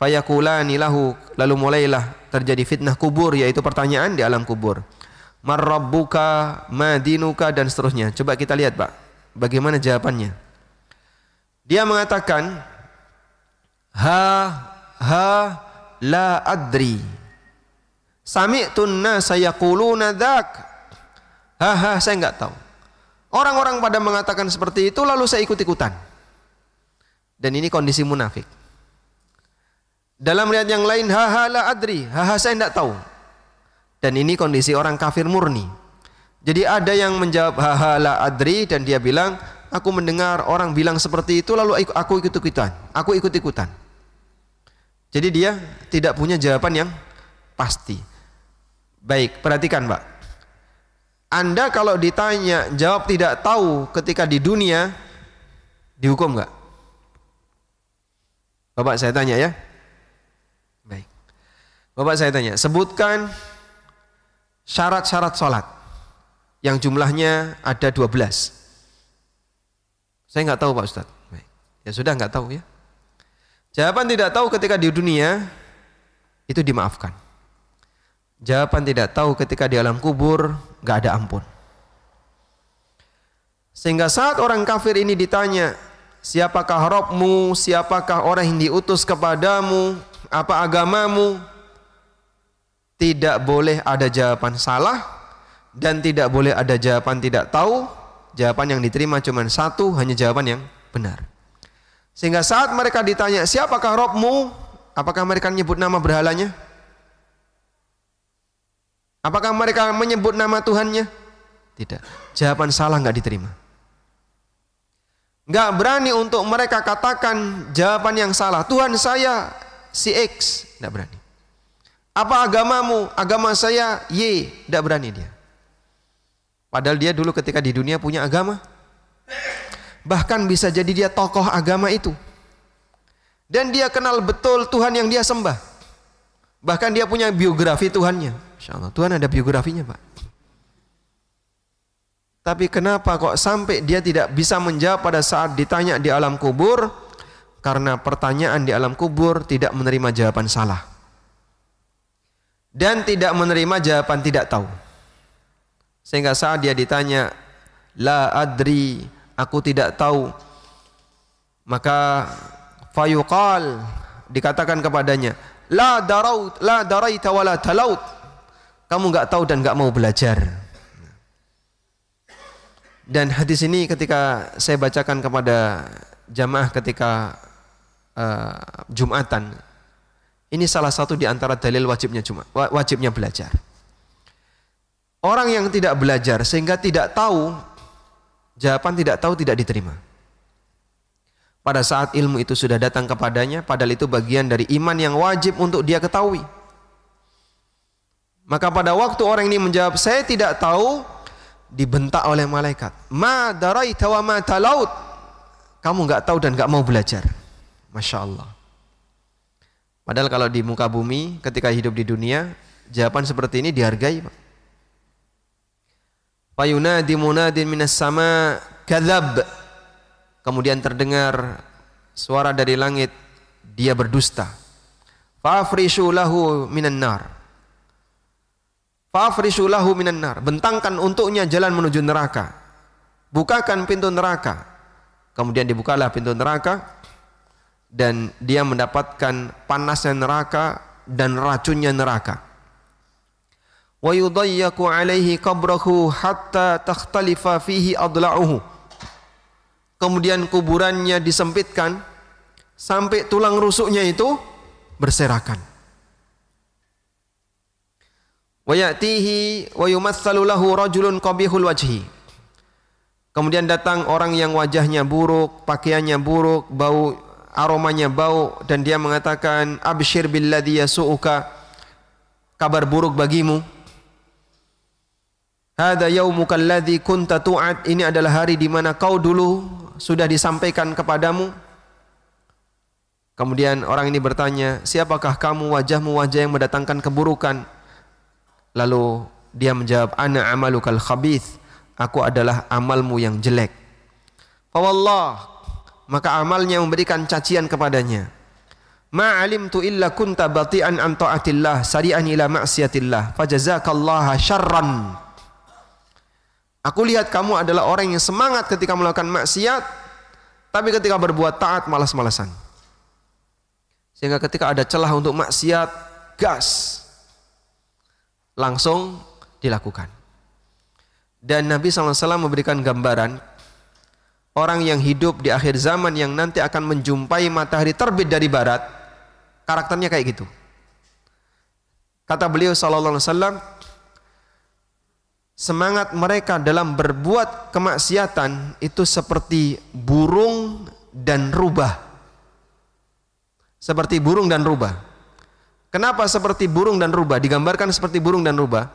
fayakulani lahu lalu mulailah terjadi fitnah kubur yaitu pertanyaan di alam kubur marrabbuka madinuka dan seterusnya coba kita lihat Pak bagaimana jawabannya dia mengatakan ha ha la adri sami'tun nasa yaquluna dzak ha ha saya enggak tahu orang-orang pada mengatakan seperti itu lalu saya ikut-ikutan dan ini kondisi munafik. Dalam riwayat yang lain, haha la adri, haha saya tidak tahu. Dan ini kondisi orang kafir murni. Jadi ada yang menjawab haha la adri dan dia bilang, aku mendengar orang bilang seperti itu lalu aku ikut-ikutan. Aku ikut-ikutan. Jadi dia tidak punya jawaban yang pasti. Baik, perhatikan Pak. Anda kalau ditanya jawab tidak tahu ketika di dunia, dihukum nggak? Bapak saya tanya ya. Baik. Bapak saya tanya, sebutkan syarat-syarat sholat yang jumlahnya ada 12. Saya nggak tahu Pak Ustadz. Baik. Ya sudah nggak tahu ya. Jawaban tidak tahu ketika di dunia itu dimaafkan. Jawaban tidak tahu ketika di alam kubur nggak ada ampun. Sehingga saat orang kafir ini ditanya, Siapakah Robmu? Siapakah orang yang diutus kepadamu? Apa agamamu? Tidak boleh ada jawaban salah dan tidak boleh ada jawaban tidak tahu. Jawaban yang diterima cuma satu, hanya jawaban yang benar. Sehingga saat mereka ditanya, siapakah Robmu? Apakah mereka menyebut nama berhalanya? Apakah mereka menyebut nama Tuhannya? Tidak. Jawaban salah nggak diterima. Nggak berani untuk mereka katakan jawaban yang salah. Tuhan saya si X. Nggak berani. Apa agamamu? Agama saya Y. Nggak berani dia. Padahal dia dulu ketika di dunia punya agama. Bahkan bisa jadi dia tokoh agama itu. Dan dia kenal betul Tuhan yang dia sembah. Bahkan dia punya biografi Tuhannya. Insya Allah. Tuhan ada biografinya Pak. Tapi kenapa kok sampai dia tidak bisa menjawab pada saat ditanya di alam kubur? Karena pertanyaan di alam kubur tidak menerima jawaban salah. Dan tidak menerima jawaban tidak tahu. Sehingga saat dia ditanya, La adri, aku tidak tahu. Maka fayuqal, dikatakan kepadanya, La daraut, la daraita wa la talaut. Kamu enggak tahu dan enggak mau belajar. Dan hadis ini ketika saya bacakan kepada jamaah ketika uh, Jumatan, ini salah satu di antara dalil wajibnya cuma wajibnya belajar. Orang yang tidak belajar sehingga tidak tahu jawaban tidak tahu tidak diterima. Pada saat ilmu itu sudah datang kepadanya, padahal itu bagian dari iman yang wajib untuk dia ketahui. Maka pada waktu orang ini menjawab, saya tidak tahu, dibentak oleh malaikat. Ma daraita wa ma talaut. Kamu nggak tahu dan nggak mau belajar. Masya Allah. Padahal kalau di muka bumi ketika hidup di dunia jawaban seperti ini dihargai. Fayunadi munadin minas sama kadzab. Kemudian terdengar suara dari langit dia berdusta. Fa'afrishu lahu minan nar Fa'afrishu lahu minan nar. Bentangkan untuknya jalan menuju neraka. Bukakan pintu neraka. Kemudian dibukalah pintu neraka dan dia mendapatkan panasnya neraka dan racunnya neraka. Wa yudayyaku alaihi qabrahu hatta takhtalifa fihi adla'uhu. Kemudian kuburannya disempitkan sampai tulang rusuknya itu berserakan. Wa ya'tihi wa yumatsalu lahu rajulun qabihul wajhi. Kemudian datang orang yang wajahnya buruk, pakaiannya buruk, bau aromanya bau dan dia mengatakan absyir billadhi yasu'uka kabar buruk bagimu. Hada yaumuka alladhi kunta tu'ad. Ini adalah hari di mana kau dulu sudah disampaikan kepadamu. Kemudian orang ini bertanya, siapakah kamu wajahmu wajah yang mendatangkan keburukan? Lalu dia menjawab, "Ana amalukal khabith." Aku adalah amalmu yang jelek. Fawallah maka amalnya memberikan cacian kepadanya. Ma alimtu illa kunta bati'an an ta'atillah sari'an ila ma'siyatillah fajazakallaha syarran. Aku lihat kamu adalah orang yang semangat ketika melakukan maksiat tapi ketika berbuat taat malas-malasan. Sehingga ketika ada celah untuk maksiat, gas. Langsung dilakukan. Dan Nabi SAW memberikan gambaran orang yang hidup di akhir zaman yang nanti akan menjumpai matahari terbit dari barat, karakternya kayak gitu. Kata beliau sallallahu alaihi wasallam, semangat mereka dalam berbuat kemaksiatan itu seperti burung dan rubah. Seperti burung dan rubah. Kenapa seperti burung dan rubah? Digambarkan seperti burung dan rubah.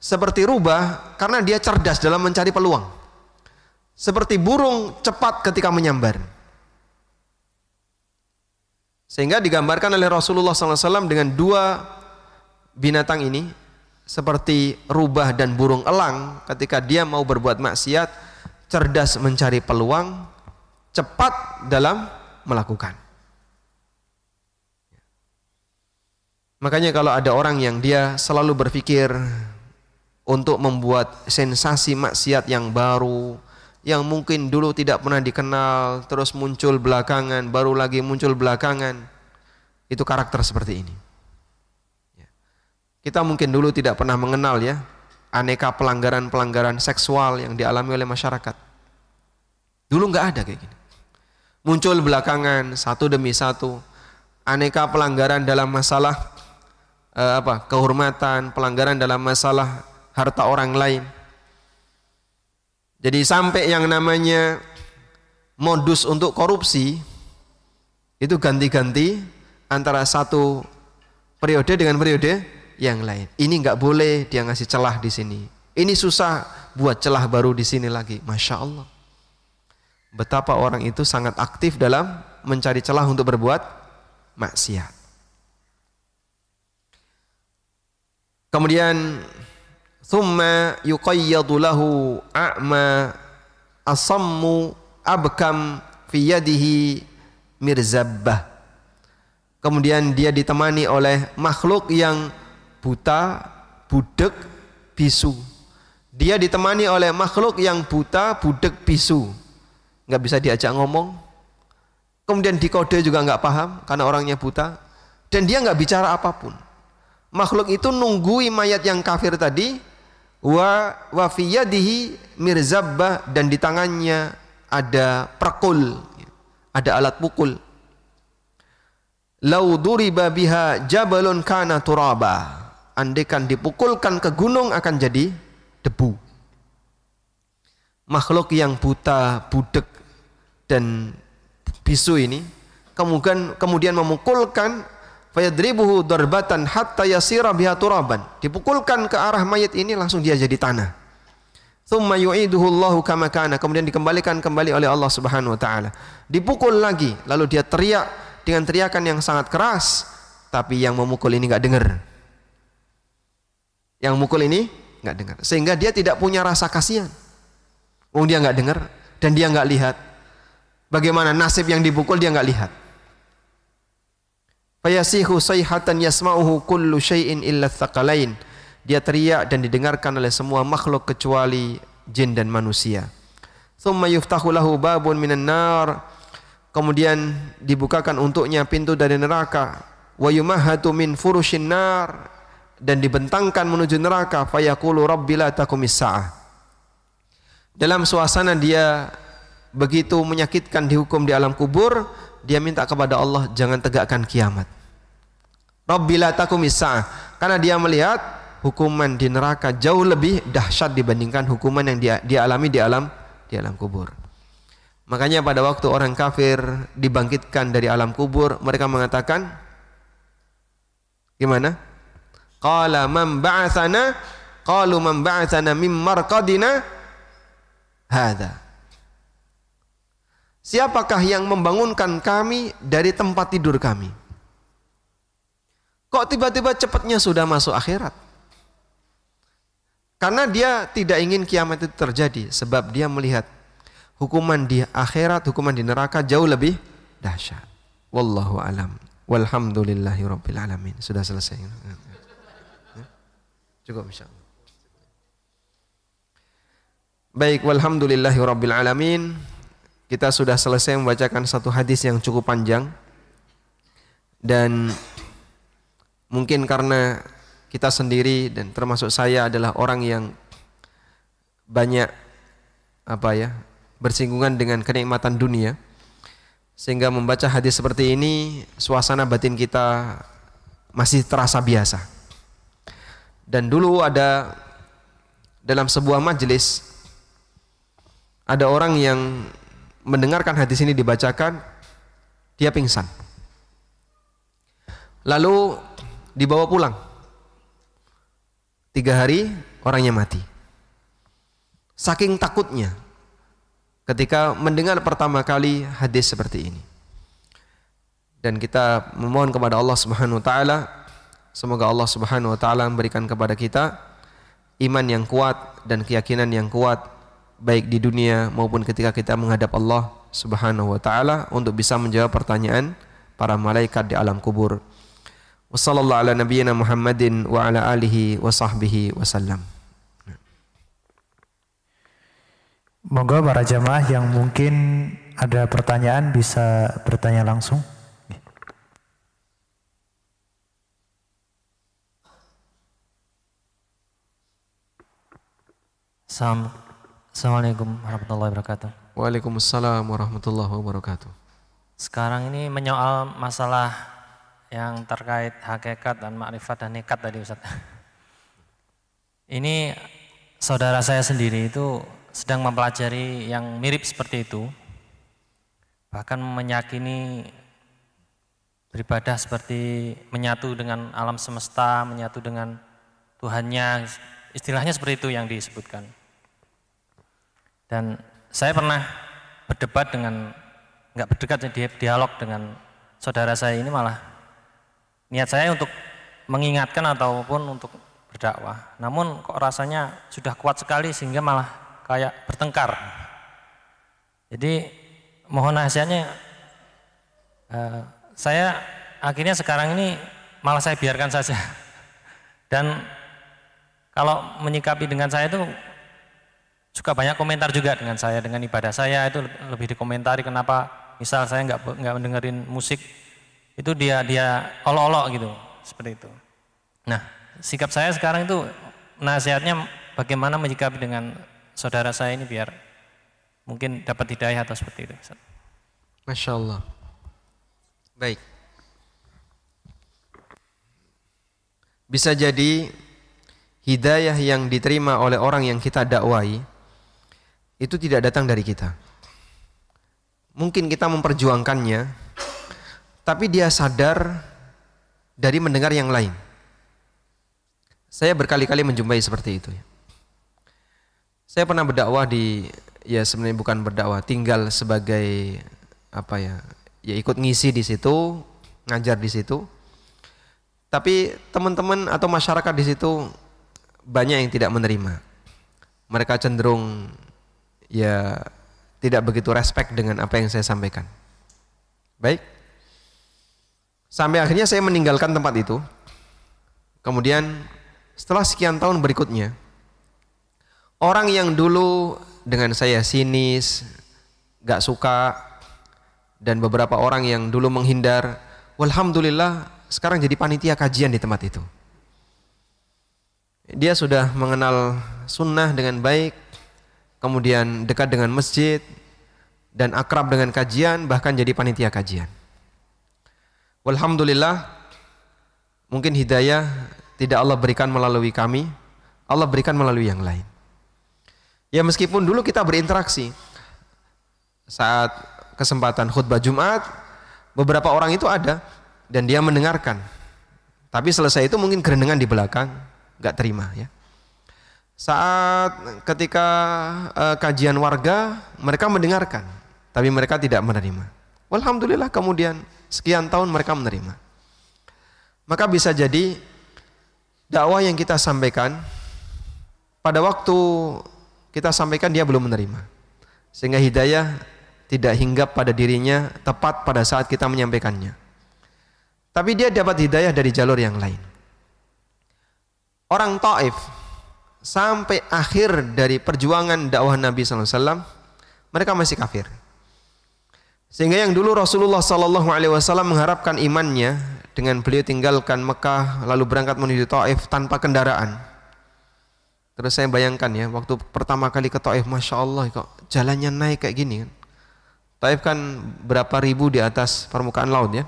Seperti rubah karena dia cerdas dalam mencari peluang seperti burung cepat ketika menyambar. Sehingga digambarkan oleh Rasulullah SAW dengan dua binatang ini seperti rubah dan burung elang ketika dia mau berbuat maksiat, cerdas mencari peluang, cepat dalam melakukan. Makanya kalau ada orang yang dia selalu berpikir untuk membuat sensasi maksiat yang baru, yang mungkin dulu tidak pernah dikenal terus muncul belakangan baru lagi muncul belakangan itu karakter seperti ini. Ya. kita mungkin dulu tidak pernah mengenal ya aneka pelanggaran-pelanggaran seksual yang dialami oleh masyarakat. Dulu nggak ada kayak gini. Muncul belakangan satu demi satu aneka pelanggaran dalam masalah eh, apa kehormatan pelanggaran dalam masalah harta orang lain jadi sampai yang namanya modus untuk korupsi itu ganti-ganti antara satu periode dengan periode yang lain. Ini nggak boleh dia ngasih celah di sini. Ini susah buat celah baru di sini lagi. Masya Allah. Betapa orang itu sangat aktif dalam mencari celah untuk berbuat maksiat. Kemudian thumma yuqayyadu lahu a'ma asammu abkam fi yadihi mirzabbah. Kemudian dia ditemani oleh makhluk yang buta budek bisu. Dia ditemani oleh makhluk yang buta budek bisu. Nggak bisa diajak ngomong. Kemudian dikode juga nggak paham karena orangnya buta. Dan dia nggak bicara apa pun makhluk itu nunggui mayat yang kafir tadi wa wa fi yadihi mirzabbah dan di tangannya ada perkul ada alat pukul. Lau duriba biha jabalun kana turaba. Andekan dipukulkan ke gunung akan jadi debu. Makhluk yang buta budek dan bisu ini kemudian kemudian memukulkan fayadribuhu darbatan hatta yasira biha turaban. Dipukulkan ke arah mayat ini langsung dia jadi tanah. Thumma yu'iduhu Allahu kama kana. Kemudian dikembalikan kembali oleh Allah Subhanahu wa taala. Dipukul lagi, lalu dia teriak dengan teriakan yang sangat keras, tapi yang memukul ini enggak dengar. Yang mukul ini enggak dengar. Sehingga dia tidak punya rasa kasihan. Wong dia enggak dengar dan dia enggak lihat. Bagaimana nasib yang dipukul dia enggak lihat. Fayasihu sayhatan yasma'uhu kullu syai'in illa thaqalain. Dia teriak dan didengarkan oleh semua makhluk kecuali jin dan manusia. Thumma yuftahu lahu babun minan nar. Kemudian dibukakan untuknya pintu dari neraka. Wa yumahhatu min furushin nar dan dibentangkan menuju neraka fayaqulu rabbi la Dalam suasana dia begitu menyakitkan dihukum di alam kubur, dia minta kepada Allah jangan tegakkan kiamat. Rabbila takumisa karena dia melihat hukuman di neraka jauh lebih dahsyat dibandingkan hukuman yang dia, dia alami di alam di alam kubur. Makanya pada waktu orang kafir dibangkitkan dari alam kubur, mereka mengatakan gimana? Qala man ba'athana? Qalu man ba'athana mim marqadina hadza. Siapakah yang membangunkan kami dari tempat tidur kami? Kok tiba-tiba cepatnya sudah masuk akhirat? Karena dia tidak ingin kiamat itu terjadi sebab dia melihat hukuman di akhirat, hukuman di neraka jauh lebih dahsyat. Wallahu alam. Walhamdulillahi rabbil alamin. Sudah selesai. Cukup insyaallah. Baik, walhamdulillahi rabbil alamin. Kita sudah selesai membacakan satu hadis yang cukup panjang. Dan mungkin karena kita sendiri dan termasuk saya adalah orang yang banyak apa ya bersinggungan dengan kenikmatan dunia sehingga membaca hadis seperti ini suasana batin kita masih terasa biasa dan dulu ada dalam sebuah majelis ada orang yang mendengarkan hadis ini dibacakan dia pingsan. Lalu dibawa pulang. Tiga hari orangnya mati. Saking takutnya ketika mendengar pertama kali hadis seperti ini. Dan kita memohon kepada Allah Subhanahu wa taala semoga Allah Subhanahu wa taala memberikan kepada kita iman yang kuat dan keyakinan yang kuat baik di dunia maupun ketika kita menghadap Allah Subhanahu wa taala untuk bisa menjawab pertanyaan para malaikat di alam kubur. Wassallallahu ala nabiyyina Muhammadin wa ala alihi wa sahbihi wasallam. Moga para jamaah yang mungkin ada pertanyaan bisa bertanya langsung. Assalamualaikum warahmatullahi wabarakatuh. Waalaikumsalam warahmatullahi wabarakatuh. Sekarang ini menyoal masalah yang terkait hakikat dan makrifat dan nekat tadi Ustaz. Ini saudara saya sendiri itu sedang mempelajari yang mirip seperti itu, bahkan meyakini beribadah seperti menyatu dengan alam semesta, menyatu dengan Tuhannya, istilahnya seperti itu yang disebutkan. Dan saya pernah berdebat dengan, nggak berdebat, dialog dengan saudara saya ini malah niat saya untuk mengingatkan ataupun untuk berdakwah. Namun kok rasanya sudah kuat sekali sehingga malah kayak bertengkar. Jadi mohon nasihatnya uh, saya akhirnya sekarang ini malah saya biarkan saja. Dan kalau menyikapi dengan saya itu suka banyak komentar juga dengan saya dengan ibadah saya itu lebih dikomentari kenapa misal saya nggak nggak mendengarin musik itu dia dia olok-olok gitu seperti itu. Nah sikap saya sekarang itu nasihatnya bagaimana menyikapi dengan saudara saya ini biar mungkin dapat hidayah atau seperti itu. Masya Allah. Baik. Bisa jadi hidayah yang diterima oleh orang yang kita dakwai itu tidak datang dari kita. Mungkin kita memperjuangkannya, tapi dia sadar dari mendengar yang lain. Saya berkali-kali menjumpai seperti itu. Ya. Saya pernah berdakwah di ya sebenarnya bukan berdakwah, tinggal sebagai apa ya? Ya ikut ngisi di situ, ngajar di situ. Tapi teman-teman atau masyarakat di situ banyak yang tidak menerima. Mereka cenderung ya tidak begitu respect dengan apa yang saya sampaikan. Baik. Sampai akhirnya saya meninggalkan tempat itu. Kemudian setelah sekian tahun berikutnya, Orang yang dulu dengan saya sinis, gak suka, dan beberapa orang yang dulu menghindar, Alhamdulillah sekarang jadi panitia kajian di tempat itu. Dia sudah mengenal sunnah dengan baik, kemudian dekat dengan masjid, dan akrab dengan kajian, bahkan jadi panitia kajian. Alhamdulillah, mungkin hidayah tidak Allah berikan melalui kami, Allah berikan melalui yang lain. Ya meskipun dulu kita berinteraksi saat kesempatan khutbah Jumat, beberapa orang itu ada dan dia mendengarkan. Tapi selesai itu mungkin kerendengan di belakang, nggak terima ya. Saat ketika uh, kajian warga, mereka mendengarkan, tapi mereka tidak menerima. Alhamdulillah kemudian sekian tahun mereka menerima. Maka bisa jadi dakwah yang kita sampaikan pada waktu kita sampaikan dia belum menerima. Sehingga hidayah tidak hinggap pada dirinya tepat pada saat kita menyampaikannya. Tapi dia dapat hidayah dari jalur yang lain. Orang Taif sampai akhir dari perjuangan dakwah Nabi SAW, mereka masih kafir. Sehingga yang dulu Rasulullah SAW mengharapkan imannya dengan beliau tinggalkan Mekah lalu berangkat menuju Taif tanpa kendaraan. Terus saya bayangkan ya, waktu pertama kali ke Taif, masya Allah kok jalannya naik kayak gini kan. Taif kan berapa ribu di atas permukaan laut ya.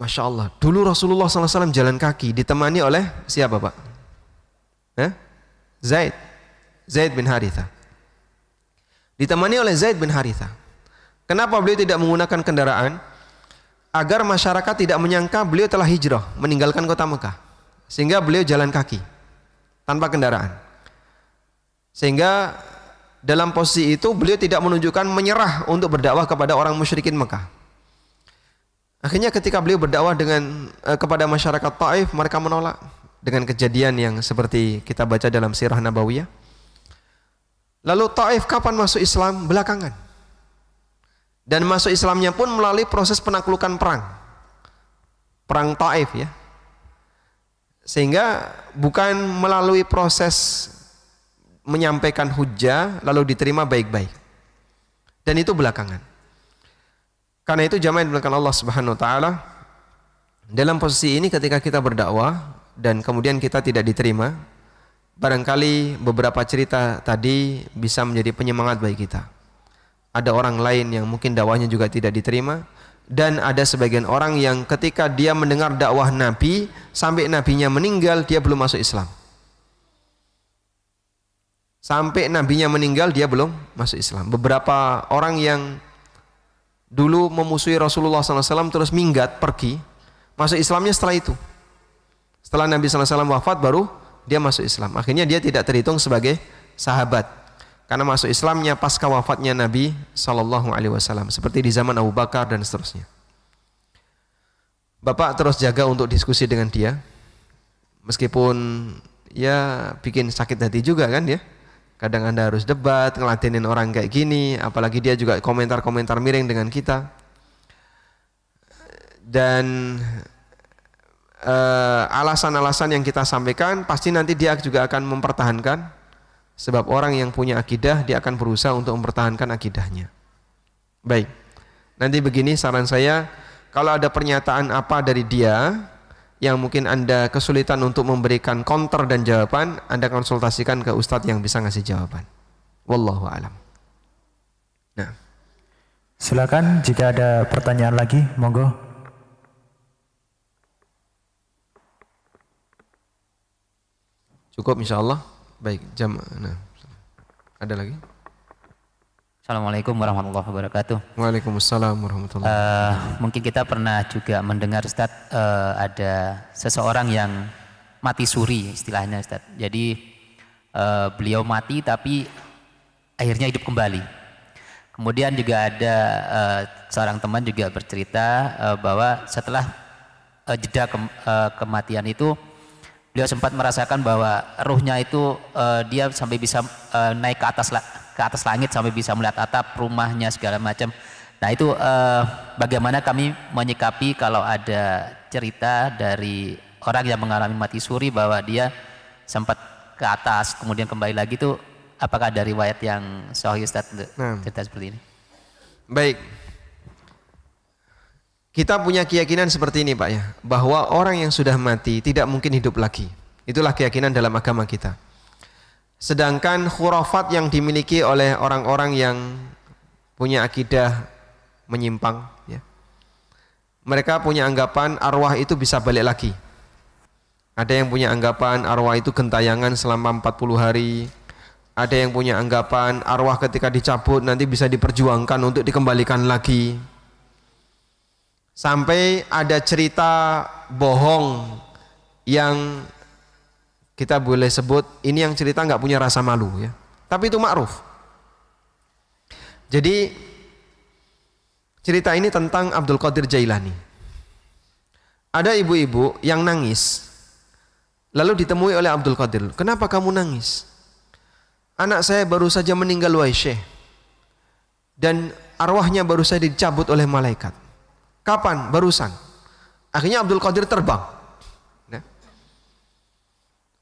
Masya Allah. Dulu Rasulullah SAW jalan kaki ditemani oleh siapa pak? Eh? Zaid. Zaid bin Haritha. Ditemani oleh Zaid bin Haritha. Kenapa beliau tidak menggunakan kendaraan? Agar masyarakat tidak menyangka beliau telah hijrah meninggalkan kota Mekah. Sehingga beliau jalan kaki tanpa kendaraan. Sehingga dalam posisi itu beliau tidak menunjukkan menyerah untuk berdakwah kepada orang musyrikin Mekah. Akhirnya ketika beliau berdakwah dengan uh, kepada masyarakat Taif, mereka menolak dengan kejadian yang seperti kita baca dalam sirah Nabawiyah. Lalu Taif kapan masuk Islam? Belakangan. Dan masuk Islamnya pun melalui proses penaklukan perang. Perang Taif ya. Sehingga bukan melalui proses menyampaikan hujah lalu diterima baik-baik. Dan itu belakangan. Karena itu jamaah yang Allah Subhanahu wa taala dalam posisi ini ketika kita berdakwah dan kemudian kita tidak diterima, barangkali beberapa cerita tadi bisa menjadi penyemangat bagi kita. Ada orang lain yang mungkin dakwahnya juga tidak diterima dan ada sebagian orang yang ketika dia mendengar dakwah Nabi sampai nabinya meninggal dia belum masuk Islam. Sampai nabinya meninggal dia belum masuk Islam. Beberapa orang yang dulu memusuhi Rasulullah SAW terus minggat pergi masuk Islamnya setelah itu setelah Nabi SAW wafat baru dia masuk Islam. Akhirnya dia tidak terhitung sebagai sahabat. Karena masuk Islamnya pasca wafatnya Nabi Shallallahu Alaihi Wasallam seperti di zaman Abu Bakar dan seterusnya. Bapak terus jaga untuk diskusi dengan dia meskipun ya bikin sakit hati juga kan ya Kadang Anda harus debat, ngelatinin orang kayak gini, apalagi dia juga komentar-komentar miring dengan kita. Dan alasan-alasan uh, yang kita sampaikan pasti nanti dia juga akan mempertahankan sebab orang yang punya akidah dia akan berusaha untuk mempertahankan akidahnya. Baik. Nanti begini saran saya, kalau ada pernyataan apa dari dia yang mungkin Anda kesulitan untuk memberikan counter dan jawaban, Anda konsultasikan ke ustadz yang bisa ngasih jawaban. Wallahu alam. Nah. Silakan jika ada pertanyaan lagi, monggo. Cukup insya Allah. Baik, jam. Nah, ada lagi? Assalamualaikum warahmatullahi wabarakatuh. Waalaikumsalam warahmatullahi wabarakatuh. Uh, mungkin kita pernah juga mendengar Ustaz uh, ada seseorang yang mati suri istilahnya Ustaz. Jadi uh, beliau mati tapi akhirnya hidup kembali. Kemudian juga ada uh, seorang teman juga bercerita uh, bahwa setelah uh, jeda ke, uh, kematian itu beliau sempat merasakan bahwa ruhnya itu uh, dia sampai bisa uh, naik ke atas ke atas langit sampai bisa melihat atap rumahnya segala macam. Nah itu eh, bagaimana kami menyikapi kalau ada cerita dari orang yang mengalami mati suri bahwa dia sempat ke atas kemudian kembali lagi itu apakah dari riwayat yang sahih Ustaz nah. cerita seperti ini? Baik. Kita punya keyakinan seperti ini Pak ya, bahwa orang yang sudah mati tidak mungkin hidup lagi. Itulah keyakinan dalam agama kita. Sedangkan khurafat yang dimiliki oleh orang-orang yang punya akidah menyimpang ya. Mereka punya anggapan arwah itu bisa balik lagi. Ada yang punya anggapan arwah itu gentayangan selama 40 hari. Ada yang punya anggapan arwah ketika dicabut nanti bisa diperjuangkan untuk dikembalikan lagi. Sampai ada cerita bohong yang kita boleh sebut ini yang cerita nggak punya rasa malu ya. Tapi itu ma'ruf. Jadi cerita ini tentang Abdul Qadir Jailani. Ada ibu-ibu yang nangis. Lalu ditemui oleh Abdul Qadir. Kenapa kamu nangis? anak saya baru saja meninggal wahai syekh. Dan arwahnya baru saja dicabut oleh malaikat. Kapan? Barusan. Akhirnya Abdul Qadir terbang. Nah.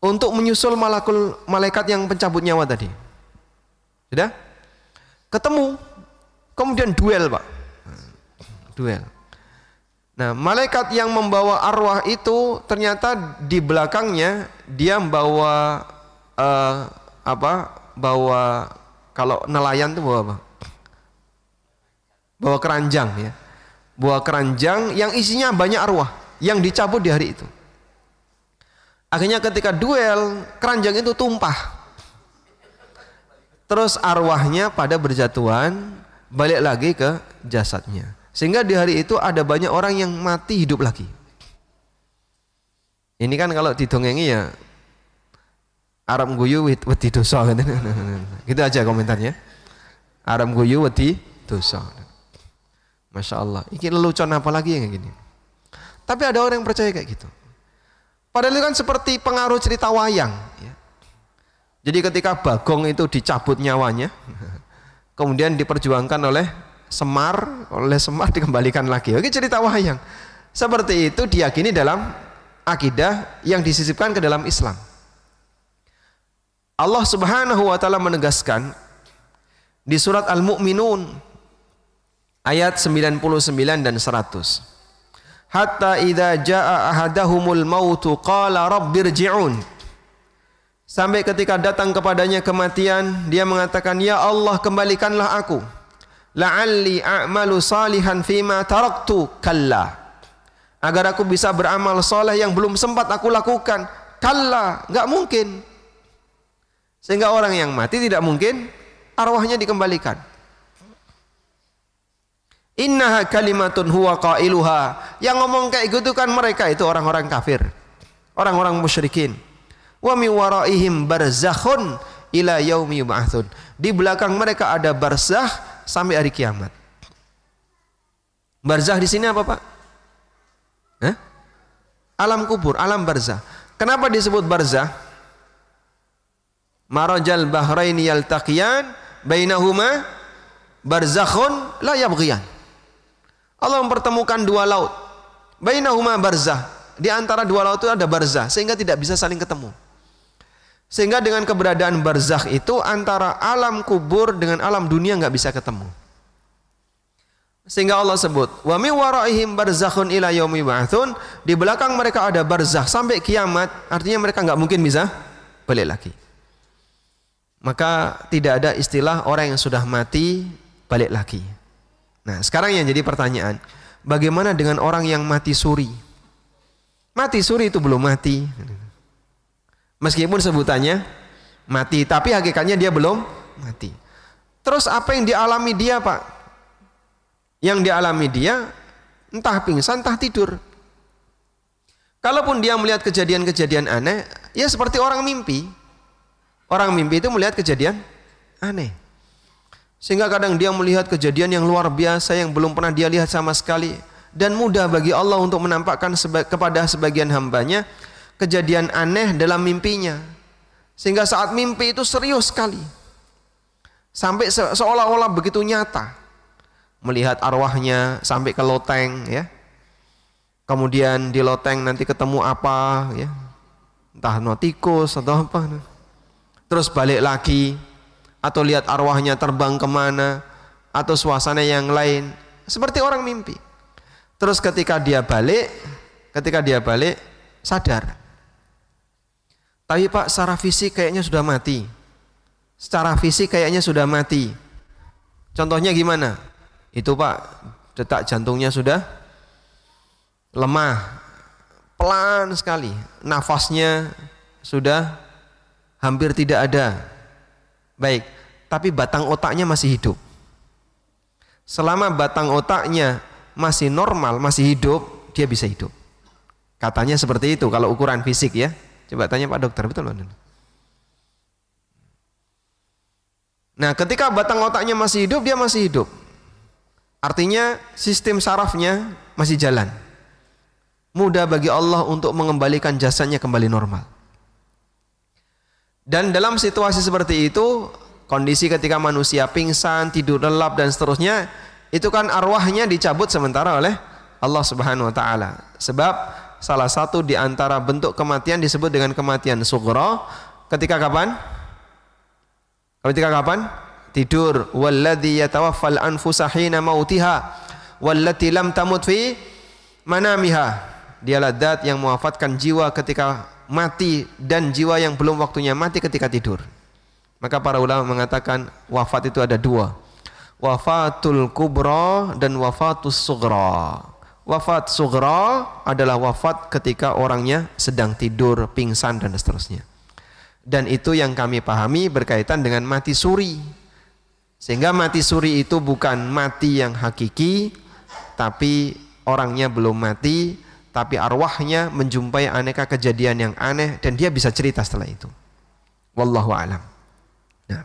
Untuk menyusul malakul malaikat yang pencabut nyawa tadi. Sudah? Ketemu. Kemudian duel, Pak. Duel. Nah, malaikat yang membawa arwah itu ternyata di belakangnya dia membawa uh, apa? Bawa kalau nelayan itu bawa apa? Bawa keranjang ya. Bawa keranjang yang isinya banyak arwah yang dicabut di hari itu. Akhirnya ketika duel, keranjang itu tumpah. Terus arwahnya pada berjatuhan balik lagi ke jasadnya. Sehingga di hari itu ada banyak orang yang mati hidup lagi. Ini kan kalau didongengi ya Arab guyu wedi dosa gitu aja komentarnya. Arab guyu wedi dosa. Masya Allah. Ini lelucon apa lagi yang gini. Tapi ada orang yang percaya kayak gitu. Padahal itu kan seperti pengaruh cerita wayang. Ya. Jadi ketika Bagong itu dicabut nyawanya, kemudian diperjuangkan oleh Semar, oleh Semar dikembalikan lagi. Oke cerita wayang. Seperti itu diyakini dalam akidah yang disisipkan ke dalam Islam. Allah Subhanahu wa taala menegaskan di surat Al-Mu'minun ayat 99 dan 100. Hatta idza jaa ahadahumul mautu qala rabbirji'un. Sampai ketika datang kepadanya kematian, dia mengatakan, "Ya Allah, kembalikanlah aku." La'alli a'malu salihan fima taraktu kalla. Agar aku bisa beramal soleh yang belum sempat aku lakukan. Kalla, nggak mungkin. Sehingga orang yang mati tidak mungkin arwahnya dikembalikan. Innaha kalimatun huwa qailuha. Yang ngomong kayak gitu kan mereka itu orang-orang kafir. Orang-orang musyrikin. Wa mi waraihim barzakhun ila yaumi yub'atsun. Di belakang mereka ada barzah sampai hari kiamat. Barzah di sini apa, Pak? Hah? Alam kubur, alam barzah. Kenapa disebut barzah? Marajal bahraini yaltaqiyan bainahuma barzakhun la yabghiyan. Allah mempertemukan dua laut. Bainahuma barzah. Di antara dua laut itu ada barzah sehingga tidak bisa saling ketemu. Sehingga dengan keberadaan barzakh itu antara alam kubur dengan alam dunia nggak bisa ketemu. Sehingga Allah sebut, wa mi waraihim barzakhun ila yaumi di belakang mereka ada barzakh sampai kiamat, artinya mereka nggak mungkin bisa balik lagi. Maka tidak ada istilah orang yang sudah mati balik lagi. Nah, sekarang yang jadi pertanyaan, bagaimana dengan orang yang mati suri? Mati suri itu belum mati. Meskipun sebutannya mati, tapi hakikatnya dia belum mati. Terus apa yang dialami dia, Pak? Yang dialami dia entah pingsan, entah tidur. Kalaupun dia melihat kejadian-kejadian aneh, ya seperti orang mimpi. Orang mimpi itu melihat kejadian aneh. Sehingga kadang dia melihat kejadian yang luar biasa yang belum pernah dia lihat sama sekali dan mudah bagi Allah untuk menampakkan seba kepada sebagian hambanya kejadian aneh dalam mimpinya. Sehingga saat mimpi itu serius sekali. Sampai se seolah-olah begitu nyata. Melihat arwahnya sampai ke loteng ya. Kemudian di loteng nanti ketemu apa ya. Entah notikus atau apa. Terus balik lagi atau lihat arwahnya terbang ke mana atau suasana yang lain. Seperti orang mimpi. Terus ketika dia balik ketika dia balik sadar. Tapi pak secara fisik kayaknya sudah mati. Secara fisik kayaknya sudah mati. Contohnya gimana? Itu pak detak jantungnya sudah lemah. Pelan sekali. Nafasnya sudah hampir tidak ada Baik, tapi batang otaknya masih hidup. Selama batang otaknya masih normal, masih hidup, dia bisa hidup. Katanya seperti itu kalau ukuran fisik ya. Coba tanya Pak Dokter, betul Pak? Nah, ketika batang otaknya masih hidup, dia masih hidup. Artinya sistem sarafnya masih jalan. Mudah bagi Allah untuk mengembalikan jasanya kembali normal. Dan dalam situasi seperti itu, kondisi ketika manusia pingsan, tidur lelap dan seterusnya, itu kan arwahnya dicabut sementara oleh Allah Subhanahu wa taala. Sebab salah satu di antara bentuk kematian disebut dengan kematian sughra ketika kapan? Ketika kapan? Tidur. Walladzi yatawaffal anfusa hina mautiha wallati lam tamut fi manamiha. Dialah zat yang mewafatkan jiwa ketika mati dan jiwa yang belum waktunya mati ketika tidur. Maka para ulama mengatakan wafat itu ada dua. Wafatul kubra dan wafatus sugra. Wafat sugra adalah wafat ketika orangnya sedang tidur, pingsan dan seterusnya. Dan itu yang kami pahami berkaitan dengan mati suri. Sehingga mati suri itu bukan mati yang hakiki, tapi orangnya belum mati, tapi arwahnya menjumpai aneka kejadian yang aneh dan dia bisa cerita setelah itu. Wallahu alam. Nah.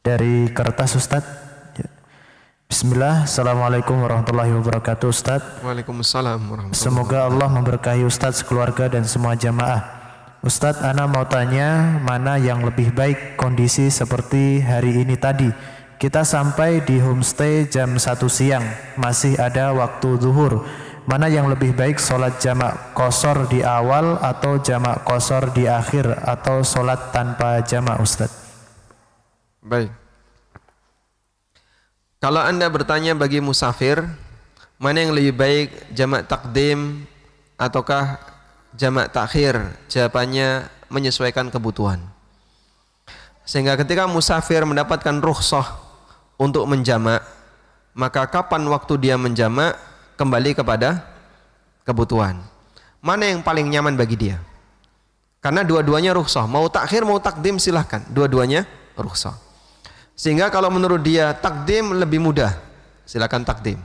Dari kertas Ustadz. Ya. Bismillah, Assalamualaikum warahmatullahi wabarakatuh Ustadz. Waalaikumsalam warahmatullahi Semoga Allah memberkahi Ustadz sekeluarga dan semua jamaah. Ustadz, Ana mau tanya mana yang lebih baik kondisi seperti hari ini tadi. Kita sampai di homestay jam 1 siang, masih ada waktu zuhur. Mana yang lebih baik sholat jamak kosor di awal atau jamak kosor di akhir atau sholat tanpa jamak Ustadz? Baik. Kalau Anda bertanya bagi musafir, mana yang lebih baik jamak takdim ataukah jamak takhir jawabannya menyesuaikan kebutuhan. Sehingga ketika musafir mendapatkan rukhsah untuk menjamak maka kapan waktu dia menjamak kembali kepada kebutuhan. Mana yang paling nyaman bagi dia? Karena dua-duanya rukhsah. Mau takhir mau takdim silahkan. Dua-duanya rukhsah. Sehingga kalau menurut dia takdim lebih mudah silahkan takdim.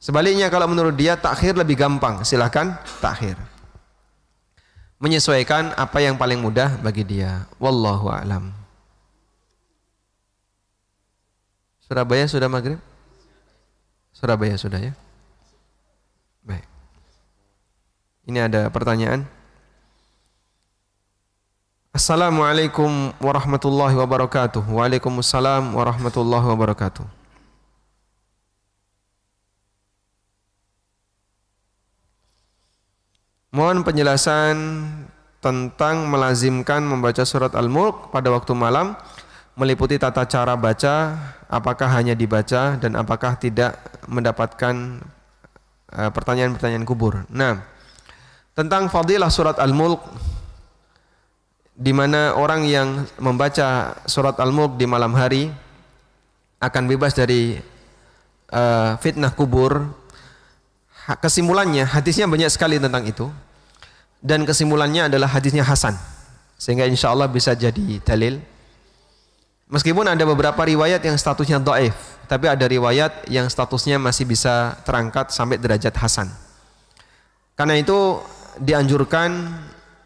Sebaliknya kalau menurut dia takhir lebih gampang silahkan takhir menyesuaikan apa yang paling mudah bagi dia. Wallahu a'lam. Surabaya sudah maghrib? Surabaya sudah ya? Baik. Ini ada pertanyaan. Assalamualaikum warahmatullahi wabarakatuh. Waalaikumsalam warahmatullahi wabarakatuh. Mohon penjelasan tentang melazimkan membaca surat Al-Mulk pada waktu malam meliputi tata cara baca, apakah hanya dibaca dan apakah tidak mendapatkan eh, pertanyaan-pertanyaan kubur. Nah, tentang fadilah surat Al-Mulk di mana orang yang membaca surat Al-Mulk di malam hari akan bebas dari uh, fitnah kubur kesimpulannya hadisnya banyak sekali tentang itu. Dan kesimpulannya adalah hadisnya Hasan. Sehingga insya Allah bisa jadi dalil. Meskipun ada beberapa riwayat yang statusnya do'if tapi ada riwayat yang statusnya masih bisa terangkat sampai derajat Hasan. Karena itu dianjurkan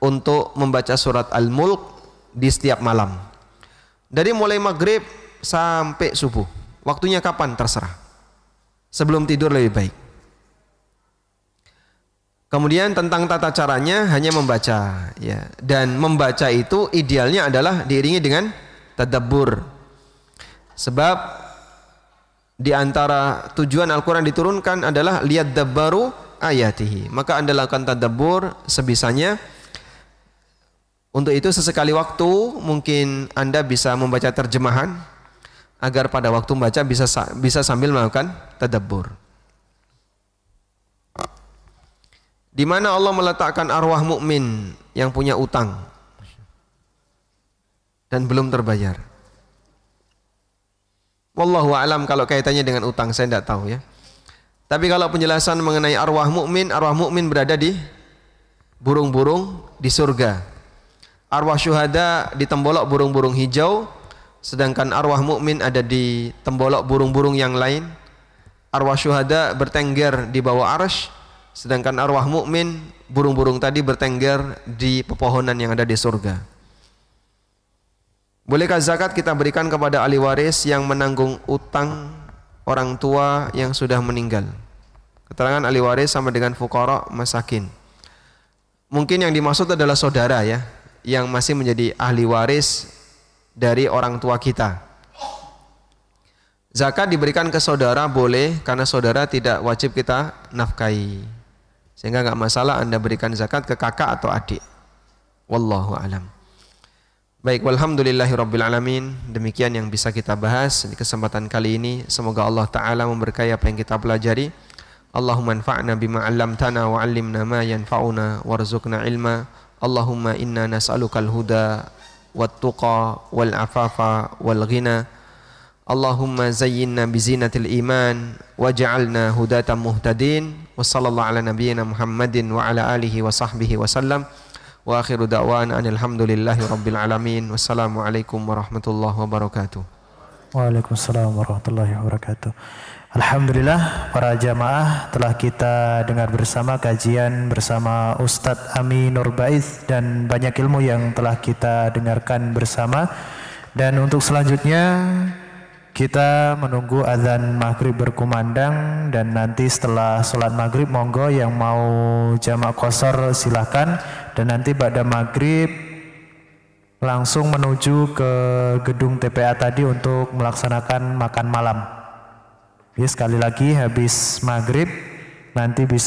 untuk membaca surat Al-Mulk di setiap malam. Dari mulai maghrib sampai subuh. Waktunya kapan terserah. Sebelum tidur lebih baik Kemudian tentang tata caranya hanya membaca ya. Dan membaca itu idealnya adalah diiringi dengan tadabbur. Sebab di antara tujuan Al-Qur'an diturunkan adalah lihat dabbaru ayatihi. Maka Anda lakukan tadabbur sebisanya. Untuk itu sesekali waktu mungkin Anda bisa membaca terjemahan agar pada waktu membaca bisa bisa sambil melakukan tadabbur. Di mana Allah meletakkan arwah mukmin yang punya utang dan belum terbayar. Wallahu alam kalau kaitannya dengan utang saya tidak tahu ya. Tapi kalau penjelasan mengenai arwah mukmin, arwah mukmin berada di burung-burung di surga. Arwah syuhada di tembolok burung-burung hijau, sedangkan arwah mukmin ada di tembolok burung-burung yang lain. Arwah syuhada bertengger di bawah arsh, Sedangkan arwah mukmin burung-burung tadi bertengger di pepohonan yang ada di surga. Bolehkah zakat kita berikan kepada ahli waris yang menanggung utang orang tua yang sudah meninggal. Keterangan ahli waris sama dengan fukara masakin. Mungkin yang dimaksud adalah saudara ya, yang masih menjadi ahli waris dari orang tua kita. Zakat diberikan ke saudara boleh karena saudara tidak wajib kita nafkahi. Sehingga nggak masalah Anda berikan zakat ke kakak atau adik. Wallahu alam. Baik, walhamdulillahirabbil alamin. Demikian yang bisa kita bahas di kesempatan kali ini. Semoga Allah taala memberkahi apa yang kita pelajari. Allahumma anfa'na bima 'allamtana wa 'allimna ma yanfa'una warzuqna ilma. Allahumma inna nas'alukal huda wat tuqa wal afafa wal ghina. Allahumma zayyinna bizinatil iman waj'alna hudatan muhtadin wa sallallahu ala nabiyyina Muhammadin wa ala alihi wa sahbihi wa sallam. Wa akhiru da'wana alhamdulillahi rabbil alamin. Wassalamualaikum warahmatullahi wabarakatuh. Waalaikumsalam warahmatullahi wabarakatuh. Alhamdulillah para jamaah telah kita dengar bersama kajian bersama Ustadz Ami Nurbaiz dan banyak ilmu yang telah kita dengarkan bersama. Dan untuk selanjutnya kita menunggu azan maghrib berkumandang dan nanti setelah sholat maghrib monggo yang mau jamak kosor silahkan dan nanti pada maghrib langsung menuju ke gedung TPA tadi untuk melaksanakan makan malam. Ya sekali lagi habis maghrib nanti bisa